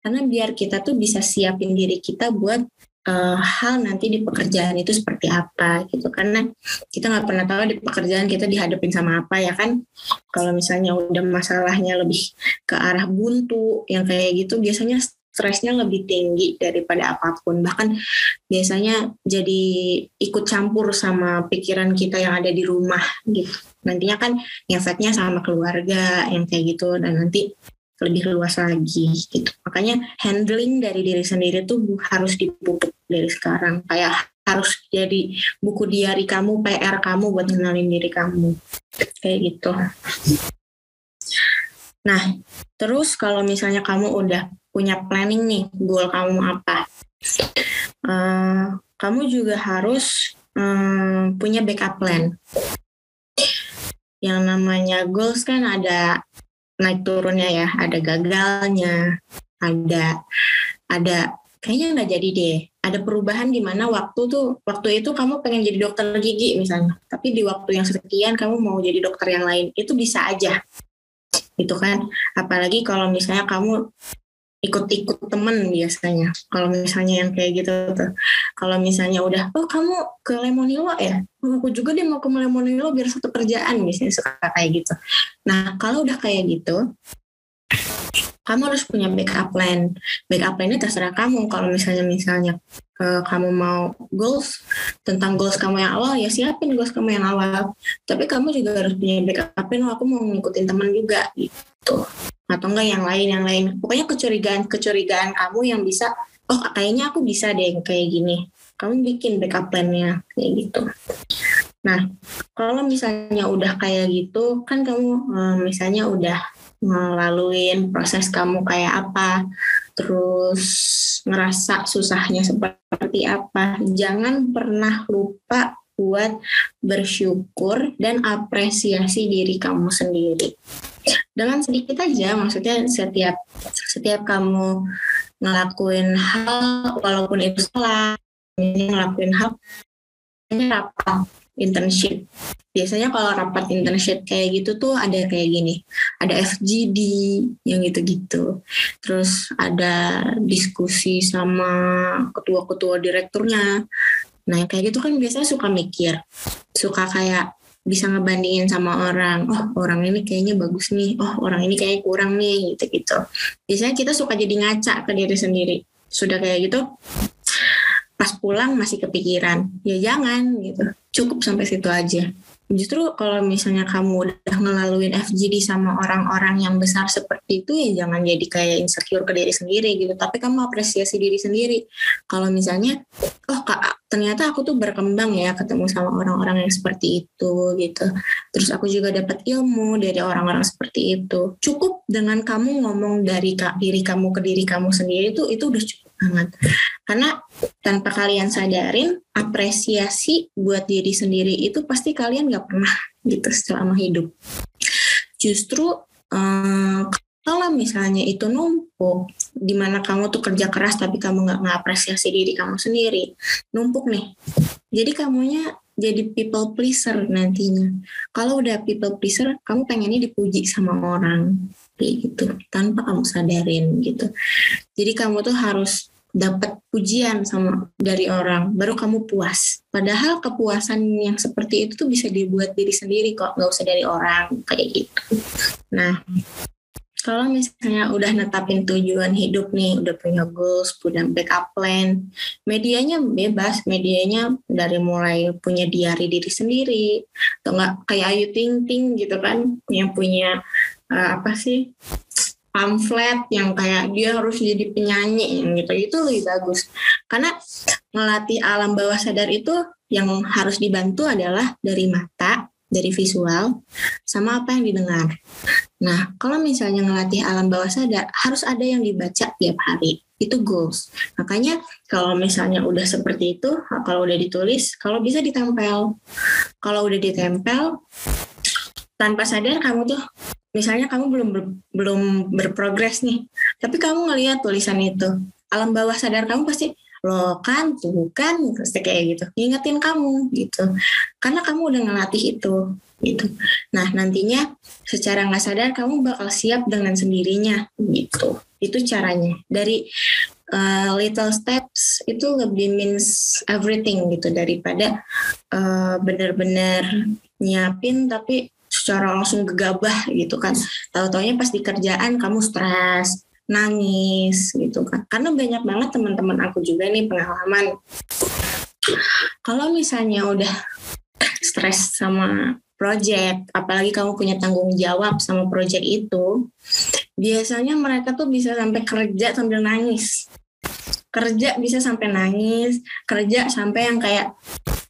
Karena biar kita tuh bisa siapin diri kita buat uh, hal nanti di pekerjaan itu seperti apa gitu karena kita nggak pernah tahu di pekerjaan kita dihadapin sama apa ya kan kalau misalnya udah masalahnya lebih ke arah buntu yang kayak gitu biasanya stresnya lebih tinggi daripada apa pun bahkan biasanya jadi ikut campur sama pikiran kita yang ada di rumah gitu nantinya kan efeknya sama keluarga yang kayak gitu dan nanti lebih luas lagi gitu makanya handling dari diri sendiri tuh harus dipupuk dari sekarang kayak harus jadi buku diary kamu, PR kamu buat ngenalin diri kamu. Kayak gitu. Nah, terus kalau misalnya kamu udah punya planning nih, goal kamu apa? Uh, kamu juga harus um, punya backup plan. Yang namanya goals kan ada naik turunnya ya, ada gagalnya, ada ada kayaknya nggak jadi deh. Ada perubahan di mana waktu tuh waktu itu kamu pengen jadi dokter gigi misalnya, tapi di waktu yang sekian kamu mau jadi dokter yang lain, itu bisa aja gitu kan apalagi kalau misalnya kamu ikut-ikut temen biasanya kalau misalnya yang kayak gitu tuh kalau misalnya udah oh kamu ke Lemonilo ya oh, aku juga deh mau ke Lemonilo biar satu kerjaan misalnya suka kayak gitu nah kalau udah kayak gitu kamu harus punya backup plan. Backup plan ini terserah kamu. Kalau misalnya misalnya uh, kamu mau goals tentang goals kamu yang awal ya siapin goals kamu yang awal. Tapi kamu juga harus punya backup plan. Oh, aku mau ngikutin teman juga gitu. Atau enggak yang lain yang lain. Pokoknya kecurigaan kecurigaan kamu yang bisa. Oh kayaknya aku bisa deh kayak gini. Kamu bikin backup plan-nya kayak gitu. Nah, kalau misalnya udah kayak gitu, kan kamu uh, misalnya udah ngelaluin proses kamu kayak apa, terus ngerasa susahnya seperti apa. Jangan pernah lupa buat bersyukur dan apresiasi diri kamu sendiri. Dengan sedikit aja, maksudnya setiap setiap kamu ngelakuin hal walaupun itu salah, ngelakuin hal ini apa internship. Biasanya kalau rapat internship kayak gitu tuh ada kayak gini, ada FGD yang gitu-gitu. Terus ada diskusi sama ketua-ketua direkturnya. Nah kayak gitu kan biasanya suka mikir, suka kayak bisa ngebandingin sama orang. Oh orang ini kayaknya bagus nih, oh orang ini kayaknya kurang nih gitu-gitu. Biasanya kita suka jadi ngaca ke diri sendiri. Sudah kayak gitu, pas pulang masih kepikiran ya jangan gitu. Cukup sampai situ aja. Justru kalau misalnya kamu udah ngelaluin FGD sama orang-orang yang besar seperti itu ya jangan jadi kayak insecure ke diri sendiri gitu. Tapi kamu apresiasi diri sendiri. Kalau misalnya oh kak ternyata aku tuh berkembang ya ketemu sama orang-orang yang seperti itu gitu. Terus aku juga dapat ilmu dari orang-orang seperti itu. Cukup dengan kamu ngomong dari kak diri kamu ke diri kamu sendiri itu itu udah cukup banget karena tanpa kalian sadarin apresiasi buat diri sendiri itu pasti kalian gak pernah gitu selama hidup justru um, kalau misalnya itu numpuk, di mana kamu tuh kerja keras tapi kamu nggak ngapresiasi diri kamu sendiri, numpuk nih. Jadi kamunya jadi people pleaser nantinya. Kalau udah people pleaser, kamu pengennya dipuji sama orang kayak gitu tanpa kamu sadarin gitu. Jadi kamu tuh harus dapat pujian sama dari orang baru kamu puas. Padahal kepuasan yang seperti itu tuh bisa dibuat diri sendiri kok nggak usah dari orang kayak gitu. Nah kalau misalnya udah netapin tujuan hidup nih, udah punya goals, punya backup plan, medianya bebas, medianya dari mulai punya diary diri sendiri, atau enggak kayak Ayu Ting Ting gitu kan, yang punya uh, apa sih pamflet yang kayak dia harus jadi penyanyi gitu itu lebih bagus karena melatih alam bawah sadar itu yang harus dibantu adalah dari mata dari visual sama apa yang didengar. Nah, kalau misalnya ngelatih alam bawah sadar, harus ada yang dibaca tiap hari. Itu goals. Makanya kalau misalnya udah seperti itu, kalau udah ditulis, kalau bisa ditempel. Kalau udah ditempel, tanpa sadar kamu tuh misalnya kamu belum ber, belum berprogres nih tapi kamu ngelihat tulisan itu alam bawah sadar kamu pasti lo kan tuh kan pasti kayak gitu ngingetin kamu gitu karena kamu udah ngelatih itu gitu. Nah nantinya secara nggak sadar kamu bakal siap dengan sendirinya gitu. Itu caranya. Dari uh, little steps itu lebih means everything gitu daripada uh, benar-benar nyiapin tapi secara langsung gegabah gitu kan. Tahu taunya pas di kerjaan kamu stres nangis gitu kan. Karena banyak banget teman-teman aku juga nih pengalaman. Kalau misalnya udah stres sama project apalagi kamu punya tanggung jawab sama project itu biasanya mereka tuh bisa sampai kerja sambil nangis. Kerja bisa sampai nangis kerja sampai yang kayak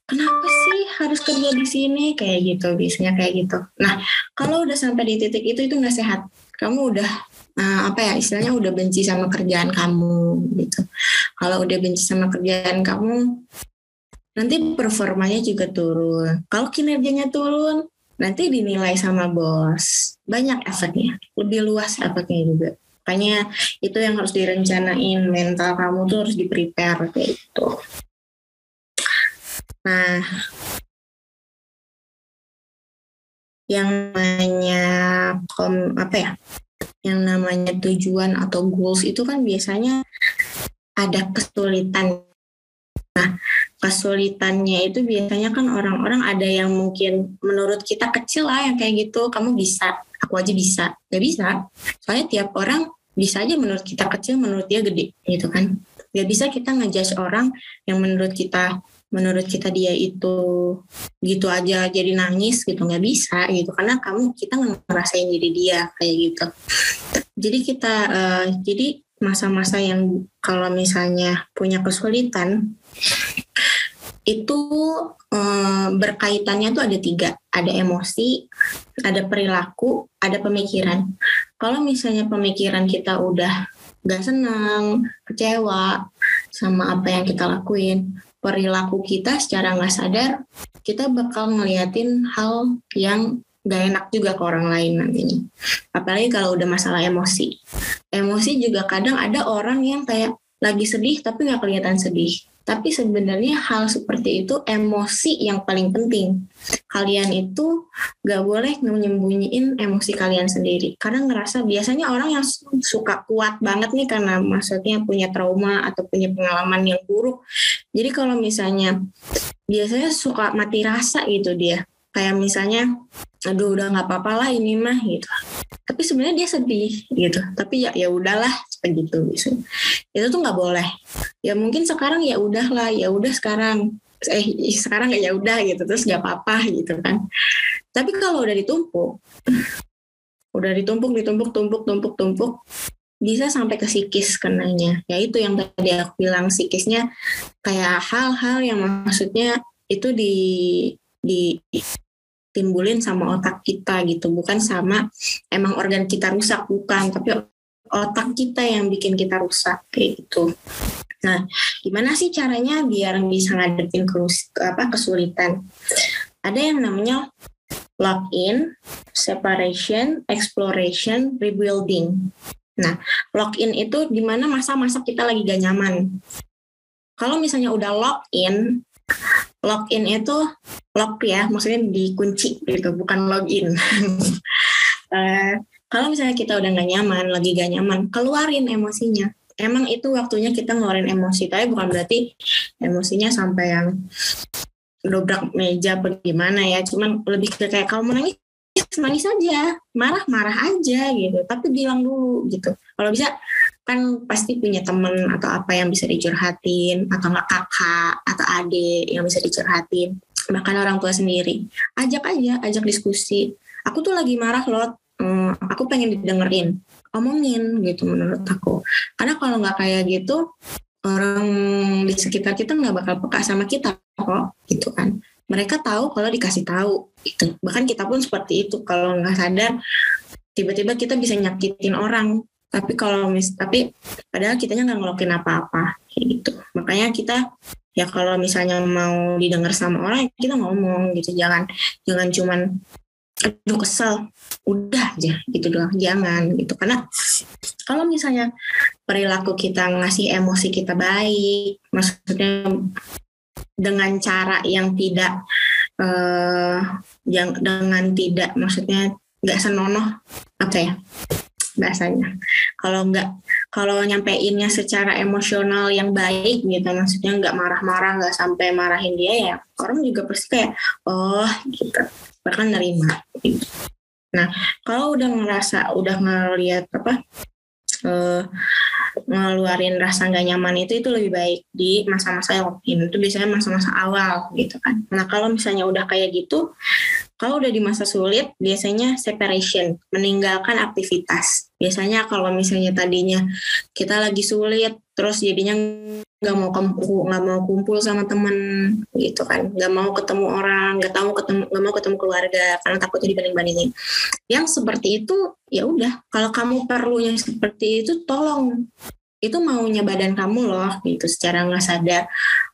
kenapa sih harus kerja di sini? Kayak gitu biasanya kayak gitu. Nah kalau udah sampai di titik itu itu nggak sehat. Kamu udah uh, apa ya istilahnya udah benci sama kerjaan kamu gitu. Kalau udah benci sama kerjaan kamu nanti performanya juga turun. Kalau kinerjanya turun nanti dinilai sama bos. Banyak efeknya lebih luas efeknya juga. Makanya itu yang harus direncanain. Mental kamu tuh harus di prepare kayak gitu nah yang namanya kom apa ya? Yang namanya tujuan atau goals itu kan biasanya ada kesulitan. Nah kesulitannya itu biasanya kan orang-orang ada yang mungkin menurut kita kecil lah yang kayak gitu kamu bisa aku aja bisa. Gak bisa. Soalnya tiap orang bisa aja menurut kita kecil menurut dia gede gitu kan. Gak bisa kita ngejudge orang yang menurut kita menurut kita dia itu gitu aja jadi nangis gitu nggak bisa gitu. Karena kamu kita ngerasain diri dia kayak gitu. Jadi kita uh, jadi masa-masa yang kalau misalnya punya kesulitan itu uh, berkaitannya tuh ada tiga. Ada emosi ada perilaku ada pemikiran. Kalau misalnya pemikiran kita udah gak senang, kecewa sama apa yang kita lakuin, perilaku kita secara nggak sadar, kita bakal ngeliatin hal yang gak enak juga ke orang lain nantinya. Apalagi kalau udah masalah emosi. Emosi juga kadang ada orang yang kayak lagi sedih tapi nggak kelihatan sedih. Tapi sebenarnya hal seperti itu emosi yang paling penting. Kalian itu gak boleh menyembunyiin emosi kalian sendiri. Karena ngerasa biasanya orang yang suka kuat banget nih karena maksudnya punya trauma atau punya pengalaman yang buruk. Jadi kalau misalnya biasanya suka mati rasa gitu dia. Kayak misalnya aduh udah nggak apa-apa lah ini mah gitu. Tapi sebenarnya dia sedih gitu. Tapi ya ya udahlah begitu gitu. Itu tuh nggak boleh. Ya mungkin sekarang ya udahlah ya udah sekarang. Eh sekarang ya udah gitu. Terus nggak apa-apa gitu kan. Tapi kalau udah ditumpuk udah ditumpuk ditumpuk tumpuk tumpuk tumpuk bisa sampai ke psikis kenanya. Ya itu yang tadi aku bilang psikisnya kayak hal-hal yang maksudnya itu di di timbulin sama otak kita gitu bukan sama emang organ kita rusak bukan tapi otak kita yang bikin kita rusak kayak gitu nah gimana sih caranya biar bisa ngadepin kerus, apa kesulitan ada yang namanya lock-in, separation, exploration, rebuilding. Nah, lock-in itu di mana masa-masa kita lagi gak nyaman. Kalau misalnya udah lock-in, login itu lock ya, maksudnya dikunci gitu, bukan login. uh, kalau misalnya kita udah gak nyaman, lagi gak nyaman, keluarin emosinya. Emang itu waktunya kita ngeluarin emosi, tapi bukan berarti emosinya sampai yang dobrak meja bagaimana ya. Cuman lebih ke kayak kalau mau nangis, nangis aja, marah-marah aja gitu. Tapi bilang dulu gitu. Kalau bisa kan pasti punya temen atau apa yang bisa dicurhatin atau nggak kakak atau adik yang bisa dicurhatin. Bahkan orang tua sendiri. Ajak aja ajak diskusi. Aku tuh lagi marah loh hmm, aku pengen didengerin omongin gitu menurut aku. Karena kalau nggak kayak gitu orang di sekitar kita nggak bakal peka sama kita kok gitu kan. Mereka tahu kalau dikasih tahu gitu. Bahkan kita pun seperti itu. Kalau nggak sadar tiba-tiba kita bisa nyakitin orang tapi kalau mis tapi padahal kitanya nggak ngelokin apa-apa gitu. Makanya kita ya kalau misalnya mau didengar sama orang kita ngomong gitu. Jangan jangan cuman aduh kesel. Udah aja gitu doang. Jangan gitu. Karena kalau misalnya perilaku kita ngasih emosi kita baik maksudnya dengan cara yang tidak uh, yang dengan tidak maksudnya nggak senonoh apa ya bahasanya. Kalau nggak kalau nyampeinnya secara emosional yang baik gitu, maksudnya nggak marah-marah, nggak sampai marahin dia ya, orang juga pasti kayak oh gitu, bahkan nerima. Nah kalau udah ngerasa, udah ngeliat apa uh, ngeluarin rasa nggak nyaman itu itu lebih baik di masa-masa yang itu biasanya masa-masa awal gitu kan. Nah kalau misalnya udah kayak gitu kalau udah di masa sulit, biasanya separation, meninggalkan aktivitas. Biasanya kalau misalnya tadinya kita lagi sulit, terus jadinya nggak mau kumpul, nggak mau kumpul sama temen gitu kan, nggak mau ketemu orang, nggak tahu ketemu, nggak mau ketemu keluarga karena takutnya dibanding-bandingin. Yang seperti itu ya udah, kalau kamu perlu yang seperti itu tolong itu maunya badan kamu loh gitu secara nggak sadar.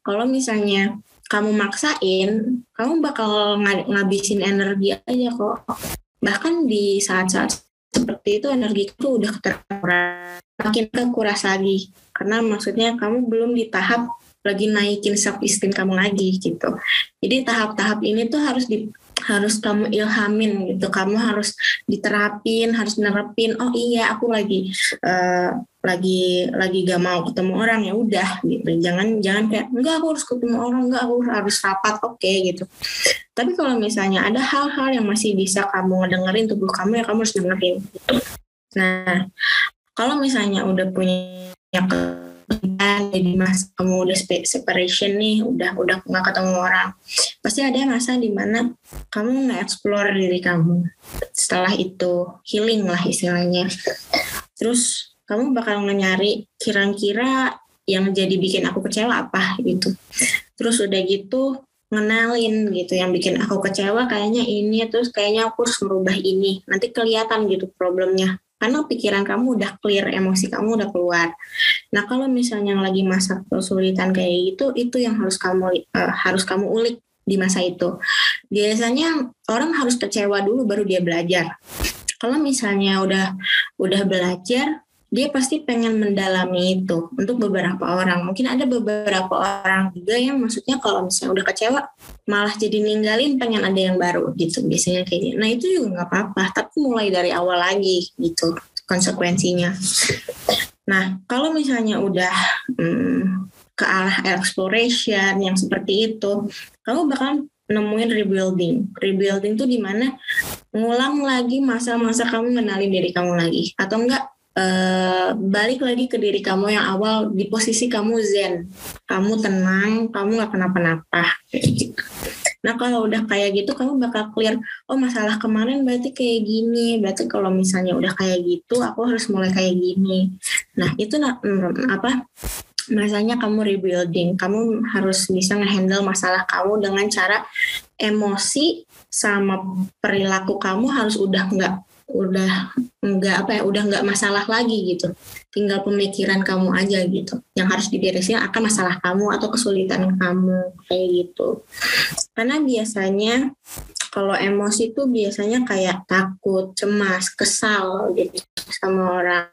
Kalau misalnya kamu maksain, kamu bakal ngabisin energi aja kok. Bahkan di saat-saat seperti itu energi itu udah terkuras makin kekuras lagi. Karena maksudnya kamu belum di tahap lagi naikin self esteem kamu lagi gitu. Jadi tahap-tahap ini tuh harus di harus kamu ilhamin gitu. Kamu harus diterapin harus nerapin oh iya aku lagi uh, lagi lagi gak mau ketemu orang ya udah gitu. Jangan jangan kayak enggak aku harus ketemu orang enggak aku harus rapat oke okay, gitu. Tapi kalau misalnya ada hal-hal yang masih bisa kamu dengerin tubuh kamu ya kamu harus dengerin. Gitu. nah kalau misalnya udah punya jadi mas kamu udah separation nih udah udah nggak ketemu orang. Pasti ada masa di mana kamu nggak explore diri kamu. Setelah itu healing lah istilahnya. Terus kamu bakal nyari kira-kira yang jadi bikin aku kecewa apa gitu. Terus udah gitu ngenalin gitu yang bikin aku kecewa kayaknya ini terus kayaknya aku harus merubah ini. Nanti kelihatan gitu problemnya. Karena pikiran kamu udah clear, emosi kamu udah keluar. Nah kalau misalnya lagi masa kesulitan kayak gitu, itu yang harus kamu uh, harus kamu ulik di masa itu. Biasanya orang harus kecewa dulu baru dia belajar. Kalau misalnya udah udah belajar, dia pasti pengen mendalami itu untuk beberapa orang. Mungkin ada beberapa orang juga yang maksudnya kalau misalnya udah kecewa malah jadi ninggalin pengen ada yang baru gitu biasanya kayak gitu. Nah itu juga nggak apa-apa, tapi mulai dari awal lagi gitu konsekuensinya. Nah kalau misalnya udah hmm, ke arah exploration yang seperti itu, kamu bakal nemuin rebuilding. Rebuilding tuh di mana ngulang lagi masa-masa kamu kenalin diri kamu lagi. Atau enggak Uh, balik lagi ke diri kamu yang awal di posisi kamu zen, kamu tenang, kamu nggak kenapa-napa. Nah kalau udah kayak gitu kamu bakal clear, oh masalah kemarin berarti kayak gini, berarti kalau misalnya udah kayak gitu aku harus mulai kayak gini. Nah itu mm, apa? Masanya kamu rebuilding, kamu harus bisa ngehandle masalah kamu dengan cara emosi sama perilaku kamu harus udah nggak udah nggak apa ya udah nggak masalah lagi gitu tinggal pemikiran kamu aja gitu. Yang harus diberesin akan masalah kamu atau kesulitan kamu kayak gitu. Karena biasanya kalau emosi tuh biasanya kayak takut cemas kesal gitu sama orang.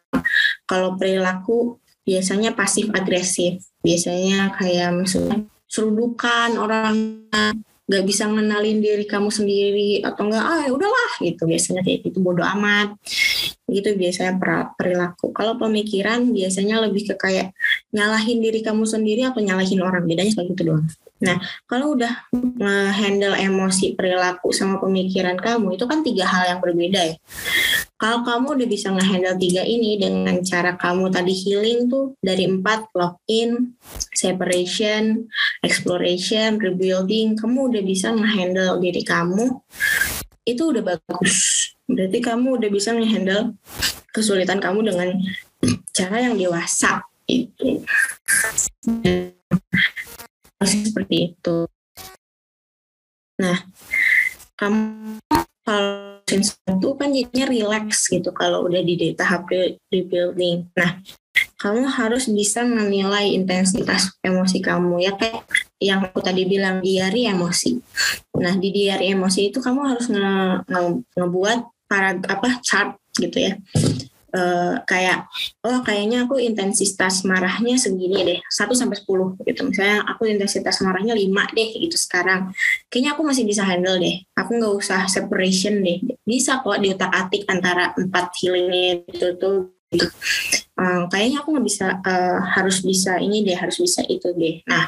Kalau perilaku biasanya pasif agresif. Biasanya kayak maksudnya serudukan orang nggak bisa ngenalin diri kamu sendiri atau enggak ah ya udahlah gitu. Biasanya kayak gitu bodoh amat gitu biasanya perilaku. Kalau pemikiran biasanya lebih ke kayak nyalahin diri kamu sendiri atau nyalahin orang. Bedanya seperti itu doang. Nah, kalau udah handle emosi, perilaku, sama pemikiran kamu, itu kan tiga hal yang berbeda ya. Kalau kamu udah bisa ngehandle tiga ini dengan cara kamu tadi healing tuh dari empat, lock-in, separation, exploration, rebuilding, kamu udah bisa ngehandle diri kamu, itu udah bagus. Berarti kamu udah bisa ngehandle kesulitan kamu dengan cara yang dewasa. Itu seperti itu. Nah, kamu kalau itu kan jadinya relax gitu kalau udah di tahap rebuilding. Nah, kamu harus bisa menilai intensitas emosi kamu ya kayak yang aku tadi bilang diary emosi. Nah, di diary emosi itu kamu harus nge, nge, ngebuat para apa chart gitu ya. Uh, kayak oh kayaknya aku intensitas marahnya segini deh 1 sampai 10 gitu. Misalnya aku intensitas marahnya 5 deh gitu sekarang. Kayaknya aku masih bisa handle deh. Aku nggak usah separation deh. Bisa kok diutak-atik antara empat healing itu tuh gitu. Um, kayaknya aku nggak bisa uh, harus bisa ini deh harus bisa itu deh nah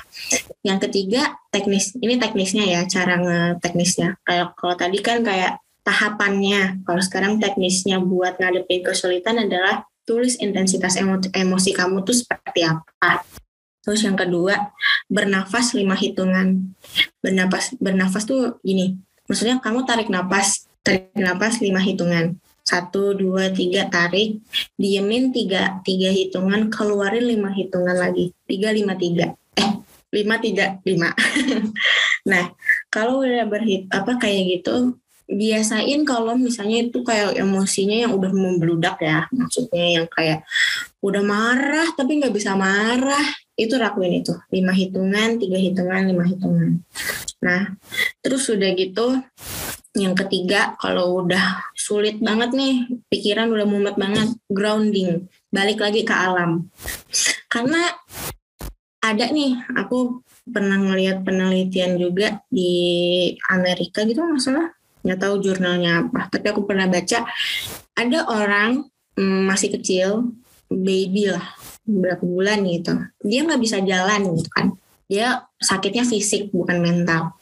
yang ketiga teknis ini teknisnya ya cara ngeteknisnya kayak kalau tadi kan kayak tahapannya. Kalau sekarang teknisnya buat ngadepin kesulitan adalah tulis intensitas emo emosi kamu tuh seperti apa. Terus yang kedua, bernafas lima hitungan. Bernafas bernafas tuh gini, maksudnya kamu tarik nafas, tarik nafas lima hitungan. Satu dua tiga tarik. Diemin tiga tiga hitungan keluarin lima hitungan lagi. Tiga lima tiga. Eh lima tiga lima. Nah kalau udah berhit apa kayak gitu biasain kalau misalnya itu kayak emosinya yang udah membludak ya. Maksudnya yang kayak udah marah tapi nggak bisa marah. Itu lakuin itu. Lima hitungan tiga hitungan lima hitungan. Nah terus udah gitu yang ketiga kalau udah sulit banget nih pikiran udah mumet banget grounding. Balik lagi ke alam. Karena ada nih aku pernah ngeliat penelitian juga di Amerika gitu masalah nggak tahu jurnalnya apa tapi aku pernah baca ada orang mm, masih kecil baby lah berapa bulan gitu. Dia nggak bisa jalan gitu kan. Dia sakitnya fisik bukan mental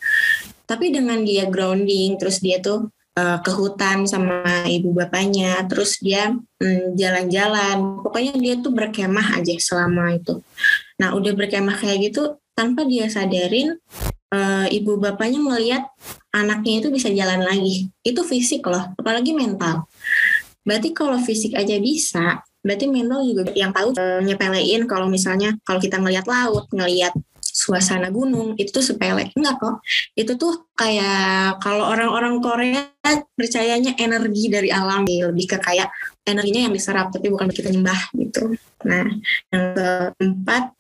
tapi dengan dia grounding terus dia tuh uh, ke hutan sama ibu bapaknya terus dia mm, jalan-jalan pokoknya dia tuh berkemah aja selama itu nah udah berkemah kayak gitu tanpa dia sadarin uh, ibu bapaknya melihat anaknya itu bisa jalan lagi. Itu fisik loh, apalagi mental. Berarti kalau fisik aja bisa, berarti mental juga yang tahu uh, nyepelein kalau misalnya kalau kita ngelihat laut, ngelihat suasana gunung itu tuh sepele. Enggak kok. Itu tuh kayak kalau orang-orang Korea percayanya energi dari alam. Lebih ke kayak energinya yang diserap tapi bukan kita nyembah gitu. Nah yang keempat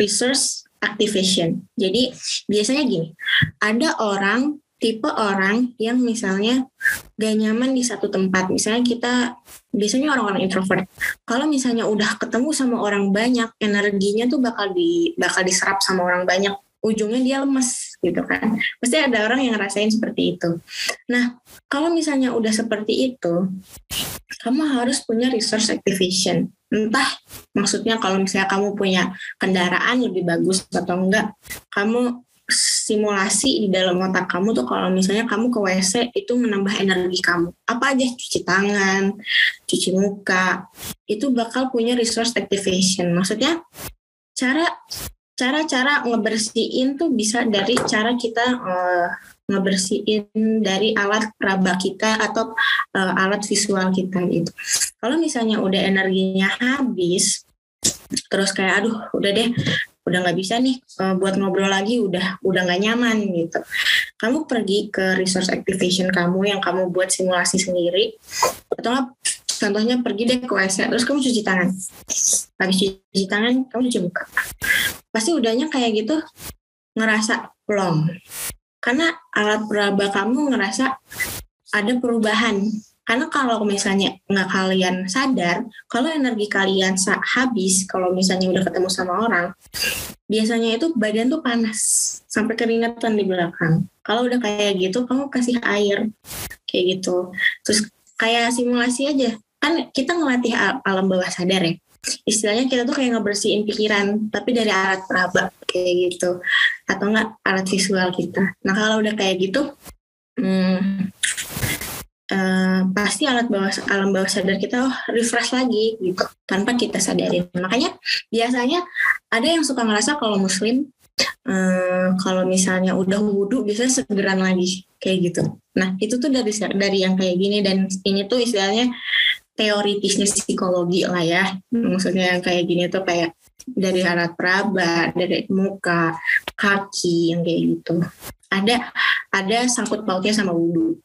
resource activation. Jadi biasanya gini, ada orang tipe orang yang misalnya gak nyaman di satu tempat. Misalnya kita biasanya orang-orang introvert. Kalau misalnya udah ketemu sama orang banyak, energinya tuh bakal di bakal diserap sama orang banyak. Ujungnya dia lemes gitu kan. Pasti ada orang yang ngerasain seperti itu. Nah, kalau misalnya udah seperti itu, kamu harus punya resource activation entah maksudnya kalau misalnya kamu punya kendaraan lebih bagus atau enggak kamu simulasi di dalam otak kamu tuh kalau misalnya kamu ke WC itu menambah energi kamu. Apa aja? Cuci tangan cuci muka itu bakal punya resource activation. Maksudnya cara cara-cara ngebersihin tuh bisa dari cara kita uh, ngebersihin dari alat peraba kita atau uh, alat visual kita gitu. Kalau misalnya udah energinya habis, terus kayak aduh udah deh udah nggak bisa nih uh, buat ngobrol lagi udah udah nggak nyaman gitu. Kamu pergi ke resource activation kamu yang kamu buat simulasi sendiri atau contohnya pergi deh ke WC terus kamu cuci tangan. Habis cuci tangan kamu cuci muka. Pasti udahnya kayak gitu ngerasa plong. Karena alat peraba kamu ngerasa ada perubahan karena kalau misalnya nggak kalian sadar kalau energi kalian habis kalau misalnya udah ketemu sama orang biasanya itu badan tuh panas sampai keringetan di belakang. Kalau udah kayak gitu kamu kasih air kayak gitu. Terus kayak simulasi aja. Kan kita ngelatih alam bawah sadar ya. Istilahnya kita tuh kayak ngebersihin pikiran tapi dari alat peraba kayak gitu. Atau enggak alat visual kita. Nah kalau udah kayak gitu hmm, uh, pasti alat bawah alam bawah sadar kita oh, refresh lagi gitu tanpa kita sadarin makanya biasanya ada yang suka ngerasa kalau muslim uh, kalau misalnya udah wudhu biasanya segeran lagi kayak gitu nah itu tuh dari dari yang kayak gini dan ini tuh istilahnya teoritisnya psikologi lah ya. Maksudnya yang kayak gini tuh kayak dari alat peraba, dari muka, kaki yang kayak gitu. Ada ada sangkut pautnya sama wudhu.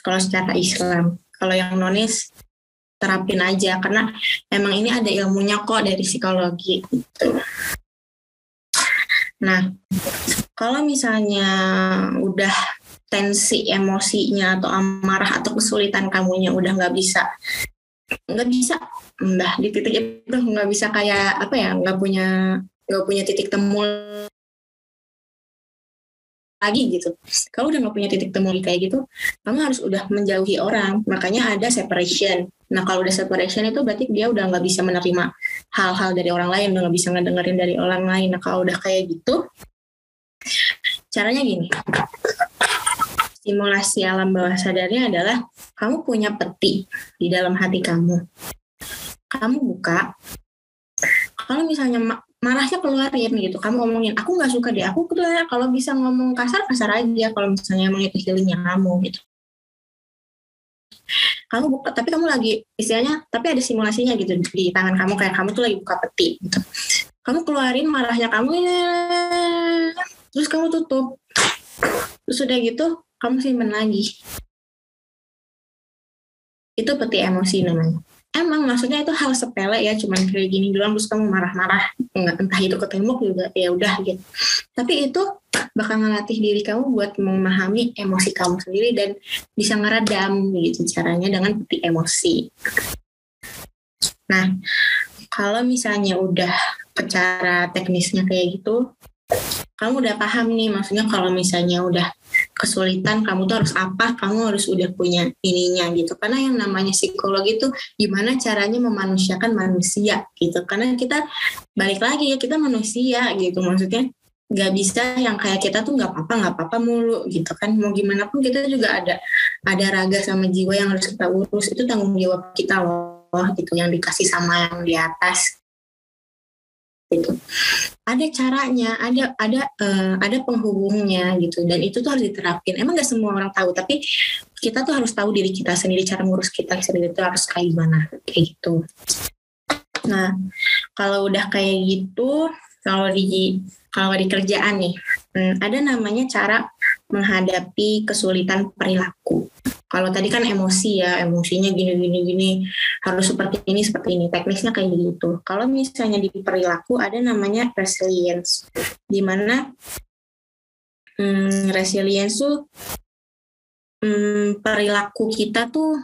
Kalau secara Islam, kalau yang nonis terapin aja karena emang ini ada ilmunya kok dari psikologi gitu. Nah, kalau misalnya udah tensi emosinya atau amarah atau kesulitan kamunya udah nggak bisa nggak bisa mbah di titik itu nggak bisa kayak apa ya nggak punya nggak punya titik temu lagi gitu. Kalau udah nggak punya titik temu kayak gitu, kamu harus udah menjauhi orang. Makanya ada separation. Nah kalau udah separation itu berarti dia udah nggak bisa menerima hal-hal dari orang lain, udah nggak bisa ngedengerin dari orang lain. Nah kalau udah kayak gitu, caranya gini simulasi alam bawah sadarnya adalah kamu punya peti di dalam hati kamu. Kamu buka, kalau misalnya marahnya keluarin gitu, kamu ngomongin, aku nggak suka deh, aku tuh kalau bisa ngomong kasar kasar aja, kalau misalnya emang itu healingnya kamu gitu. kamu buka tapi kamu lagi istilahnya tapi ada simulasinya gitu di tangan kamu kayak kamu tuh lagi buka peti gitu. Kamu keluarin marahnya kamu ya terus kamu tutup. Terus udah gitu kamu simpen lagi. Itu peti emosi namanya emang maksudnya itu hal sepele ya cuman kayak gini doang terus kamu marah-marah entah itu ke tembok juga ya udah gitu. Tapi itu bakal ngelatih diri kamu buat memahami emosi kamu sendiri dan bisa ngeredam gitu caranya dengan peti emosi. Nah kalau misalnya udah cara teknisnya kayak gitu kamu udah paham nih maksudnya kalau misalnya udah kesulitan kamu tuh harus apa kamu harus udah punya ininya gitu. Karena yang namanya psikologi itu gimana caranya memanusiakan manusia gitu. Karena kita balik lagi ya kita manusia gitu. Maksudnya nggak bisa yang kayak kita tuh nggak apa-apa nggak apa-apa mulu gitu kan. Mau gimana pun kita juga ada ada raga sama jiwa yang harus kita urus. Itu tanggung jawab kita loh gitu. Yang dikasih sama yang di atas gitu. Ada caranya ada ada uh, ada penghubungnya gitu. Dan itu tuh harus diterapin. Emang gak semua orang tahu tapi kita tuh harus tahu diri kita sendiri cara ngurus kita sendiri itu harus kayak gimana kayak gitu. Nah kalau udah kayak gitu kalau di kalau di kerjaan nih hmm, ada namanya cara menghadapi kesulitan perilaku kalau tadi kan emosi ya, emosinya gini gini gini harus seperti ini seperti ini. Teknisnya kayak gitu. Kalau misalnya di perilaku ada namanya resilience, di mana hmm, resilience tuh hmm, perilaku kita tuh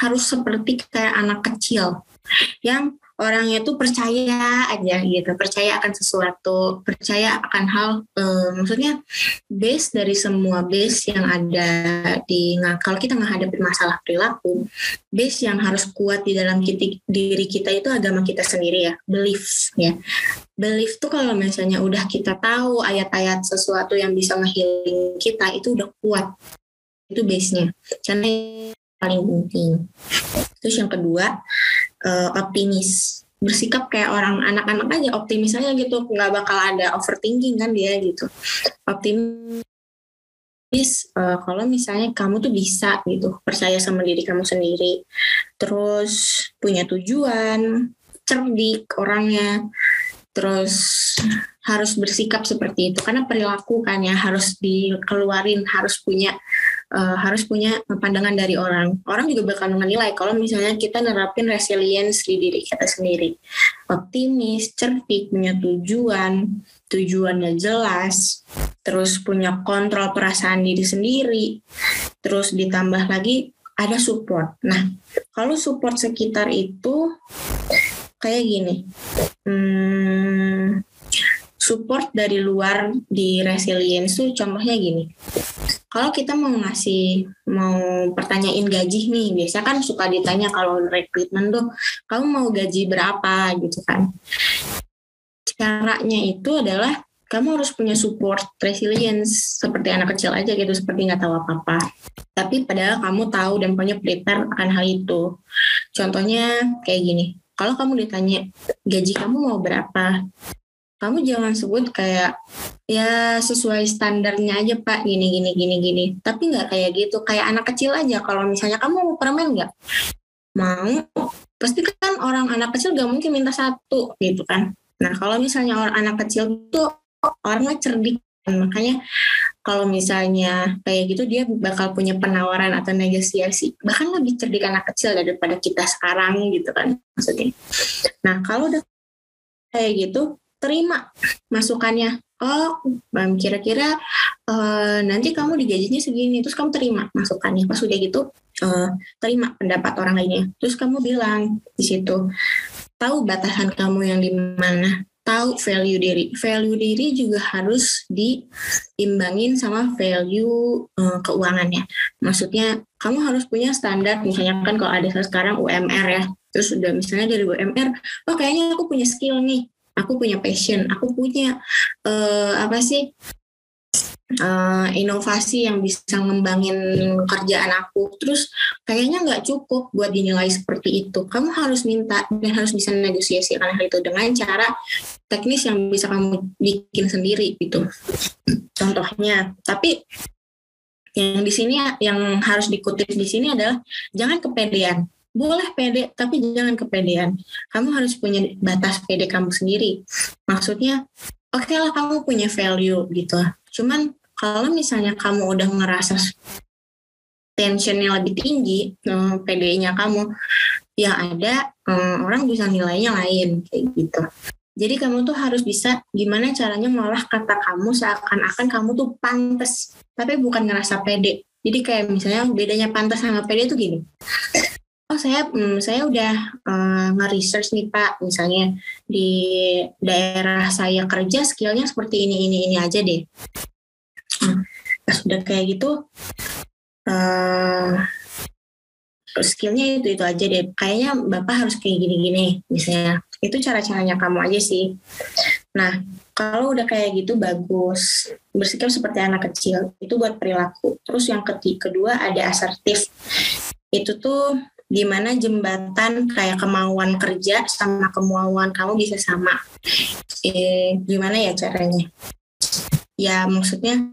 harus seperti kayak anak kecil yang orangnya tuh percaya aja gitu percaya akan sesuatu percaya akan hal eh, maksudnya base dari semua base yang ada di nah, kalau kita menghadapi masalah perilaku base yang harus kuat di dalam kita, diri kita itu agama kita sendiri ya belief ya. Belief tuh kalau misalnya udah kita tahu ayat-ayat sesuatu yang bisa ngehealing kita itu udah kuat. Itu base-nya karena paling penting. Terus yang kedua uh, optimis. Bersikap kayak orang anak-anak aja optimis aja gitu. Nggak bakal ada overthinking kan dia gitu. Optimis uh, kalau misalnya kamu tuh bisa gitu percaya sama diri kamu sendiri. Terus punya tujuan cerdik orangnya. Terus harus bersikap seperti itu. Karena perilaku kan ya harus dikeluarin harus punya uh, harus punya pandangan dari orang. Orang juga bakal menilai kalau misalnya kita nerapin resilience di diri kita sendiri. Optimis, cerdik, punya tujuan, tujuannya jelas, terus punya kontrol perasaan diri sendiri, terus ditambah lagi ada support. Nah, kalau support sekitar itu kayak gini, hmm, support dari luar di resilience contohnya gini. Kalau kita mau ngasih mau pertanyain gaji nih biasa kan suka ditanya kalau rekrutmen tuh kamu mau gaji berapa? gitu kan. Caranya itu adalah kamu harus punya support resilience seperti anak kecil aja gitu seperti nggak tahu apa-apa. Tapi padahal kamu tahu dan punya prepare akan hal itu. Contohnya kayak gini kalau kamu ditanya gaji kamu mau berapa kamu jangan sebut kayak ya sesuai standarnya aja pak gini gini gini gini. Tapi nggak kayak gitu kayak anak kecil aja. Kalau misalnya kamu mau permen nggak? Mau. Pasti kan orang anak kecil gak mungkin minta satu gitu kan. Nah kalau misalnya orang anak kecil tuh orangnya cerdik. Makanya kalau misalnya kayak gitu dia bakal punya penawaran atau negosiasi bahkan lebih cerdik anak kecil daripada kita sekarang gitu kan maksudnya. Nah kalau udah kayak gitu terima masukannya. Oh kira-kira uh, nanti kamu digajinya segini terus kamu terima masukannya. Pas udah gitu uh, terima pendapat orang lainnya. Terus kamu bilang di situ tahu batasan kamu yang di mana. Tahu value diri. Value diri juga harus diimbangin sama value uh, keuangannya. Maksudnya kamu harus punya standar. Misalnya kan kalau ada sekarang UMR ya. Terus udah misalnya dari UMR oh kayaknya aku punya skill nih aku punya passion. Aku punya uh, apa sih uh, inovasi yang bisa ngembangin kerjaan aku. Terus kayaknya nggak cukup buat dinilai seperti itu. Kamu harus minta dan harus bisa negosiasi hal itu dengan cara teknis yang bisa kamu bikin sendiri gitu. Contohnya tapi yang di sini yang harus dikutip di sini adalah jangan kepedean boleh pede tapi jangan kepedean. Kamu harus punya batas pede kamu sendiri. Maksudnya oke okay lah kamu punya value gitu. Cuman kalau misalnya kamu udah ngerasa tensionnya lebih tinggi eh, PD-nya kamu yang ada eh, orang bisa nilainya lain kayak gitu. Jadi kamu tuh harus bisa gimana caranya ngolah kata kamu seakan-akan kamu tuh pantas tapi bukan ngerasa pede. Jadi kayak misalnya bedanya pantas sama pede itu gini oh saya hmm, saya udah uh, nge-research nih Pak. Misalnya di daerah saya kerja skillnya seperti ini ini ini aja deh. Hmm, pas udah kayak gitu uh, skillnya itu itu aja deh. Kayaknya Bapak harus kayak gini-gini misalnya. Itu cara-caranya kamu aja sih. Nah kalau udah kayak gitu bagus. Bersikap seperti anak kecil itu buat perilaku. Terus yang ketiga kedua ada asertif. Itu tuh di mana jembatan kayak kemauan kerja sama kemauan kamu bisa sama. Eh, gimana ya caranya? Ya maksudnya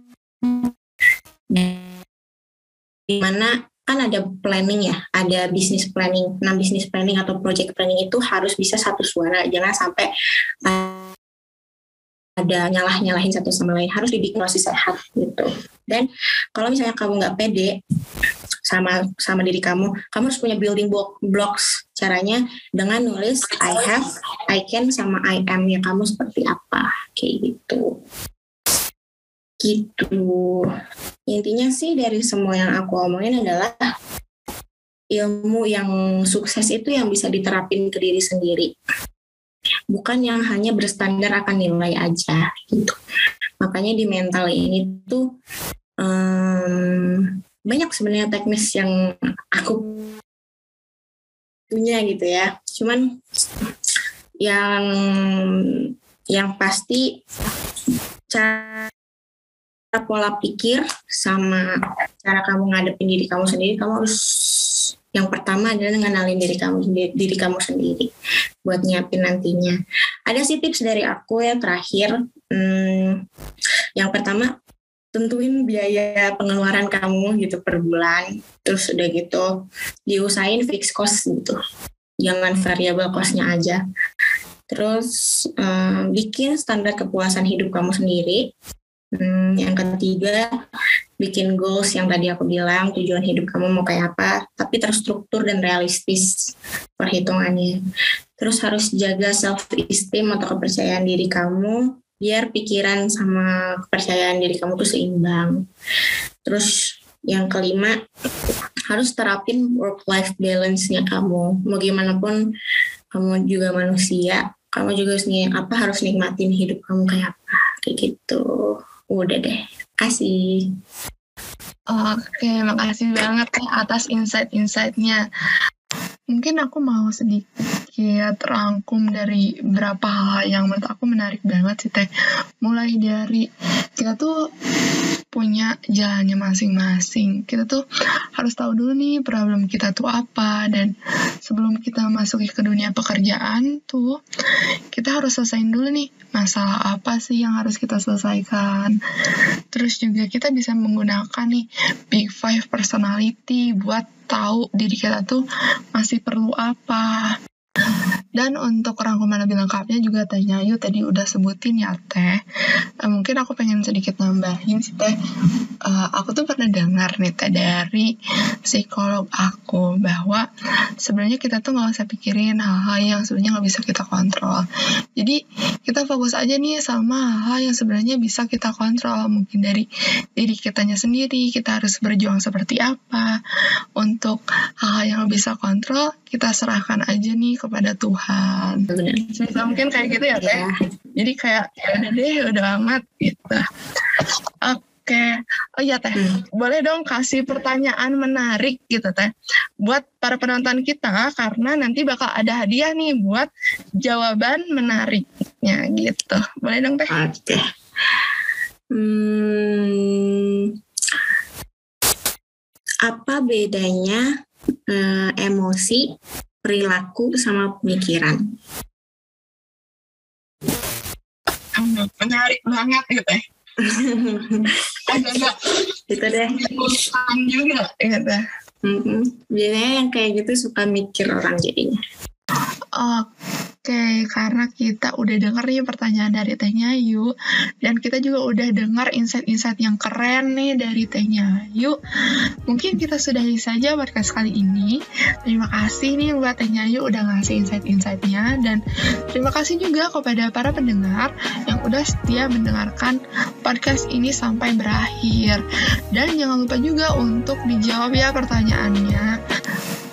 di mana kan ada planning ya, ada bisnis planning. Nah, bisnis planning atau project planning itu harus bisa satu suara, jangan sampai ada nyalah-nyalahin satu sama lain. Harus dibikin masih sehat gitu. Dan kalau misalnya kamu nggak pede, sama sama diri kamu kamu harus punya building block blocks. Caranya dengan nulis I have I can sama I am ya kamu seperti apa. Kayak gitu. Gitu. Intinya sih dari semua yang aku omongin adalah ilmu yang sukses itu yang bisa diterapin ke diri sendiri. Bukan yang hanya berstandar akan nilai aja gitu. Makanya di mental ini tuh um, banyak sebenarnya teknis yang aku punya gitu ya. Cuman yang yang pasti cara pola pikir sama cara kamu ngadepin diri kamu sendiri kamu harus yang pertama adalah mengenalin diri kamu sendiri diri kamu sendiri buat nyiapin nantinya ada sih tips dari aku ya terakhir hmm, yang pertama tentuin biaya pengeluaran kamu gitu per bulan. Terus udah gitu diusahain fix cost gitu. Jangan variable costnya aja. Terus um, bikin standar kepuasan hidup kamu sendiri. Hmm, yang ketiga bikin goals yang tadi aku bilang tujuan hidup kamu mau kayak apa tapi terstruktur dan realistis perhitungannya. Terus harus jaga self esteem atau kepercayaan diri kamu biar pikiran sama kepercayaan diri kamu tuh seimbang. Terus yang kelima harus terapin work life balance-nya kamu. Mau gimana pun kamu juga manusia, kamu juga harus apa harus nikmatin hidup kamu kayak apa kayak gitu. Udah deh, kasih. Oke, makasih banget ya atas insight-insightnya. Mungkin aku mau sedikit rangkum dari beberapa hal yang menurut aku menarik banget sih Teh. Mulai dari kita tuh punya jalannya masing-masing. Kita tuh harus tahu dulu nih problem kita tuh apa dan sebelum kita masuk ke dunia pekerjaan tuh kita harus selesaiin dulu nih masalah apa sih yang harus kita selesaikan. Terus juga kita bisa menggunakan nih Big Five Personality buat tahu diri kita tuh masih perlu apa. Dan untuk rangkuman lebih lengkapnya juga Teh Nyayu tadi udah sebutin ya Teh. Uh, mungkin aku pengen sedikit nambahin sih Teh. Uh, aku tuh pernah dengar nih Teh dari psikolog aku bahwa sebenarnya kita tuh nggak usah pikirin hal-hal yang sebenarnya nggak bisa kita kontrol. Jadi kita fokus aja nih sama hal-hal yang sebenarnya bisa kita kontrol. Mungkin dari diri kitanya sendiri, kita harus berjuang seperti apa. Untuk hal-hal yang bisa kontrol, kita serahkan aja nih kepada Tuhan. Benar. Sebisa mungkin kayak gitu ya, Teh. Ya. Jadi kayak, ya udah deh, udah amat gitu. Oke, oh iya Teh, hmm. boleh dong kasih pertanyaan menarik gitu Teh, buat para penonton kita karena nanti bakal ada hadiah nih buat jawaban menariknya gitu. Boleh dong Teh? Oke. Hmm, apa bedanya uh, emosi perilaku sama pemikiran. Menarik banget gitu ya. agak-agak itu deh juga gitu. Mm-mm. biasanya yang kayak gitu suka mikir orang jadinya Oke, karena kita udah denger nih pertanyaan dari Tehnya Yu dan kita juga udah denger insight-insight yang keren nih dari Tehnya Yu. Mungkin kita sudahi saja podcast kali ini. Terima kasih nih buat Tehnya Yu udah ngasih insight-insightnya dan terima kasih juga kepada para pendengar yang udah setia mendengarkan podcast ini sampai berakhir. Dan jangan lupa juga untuk dijawab ya pertanyaannya.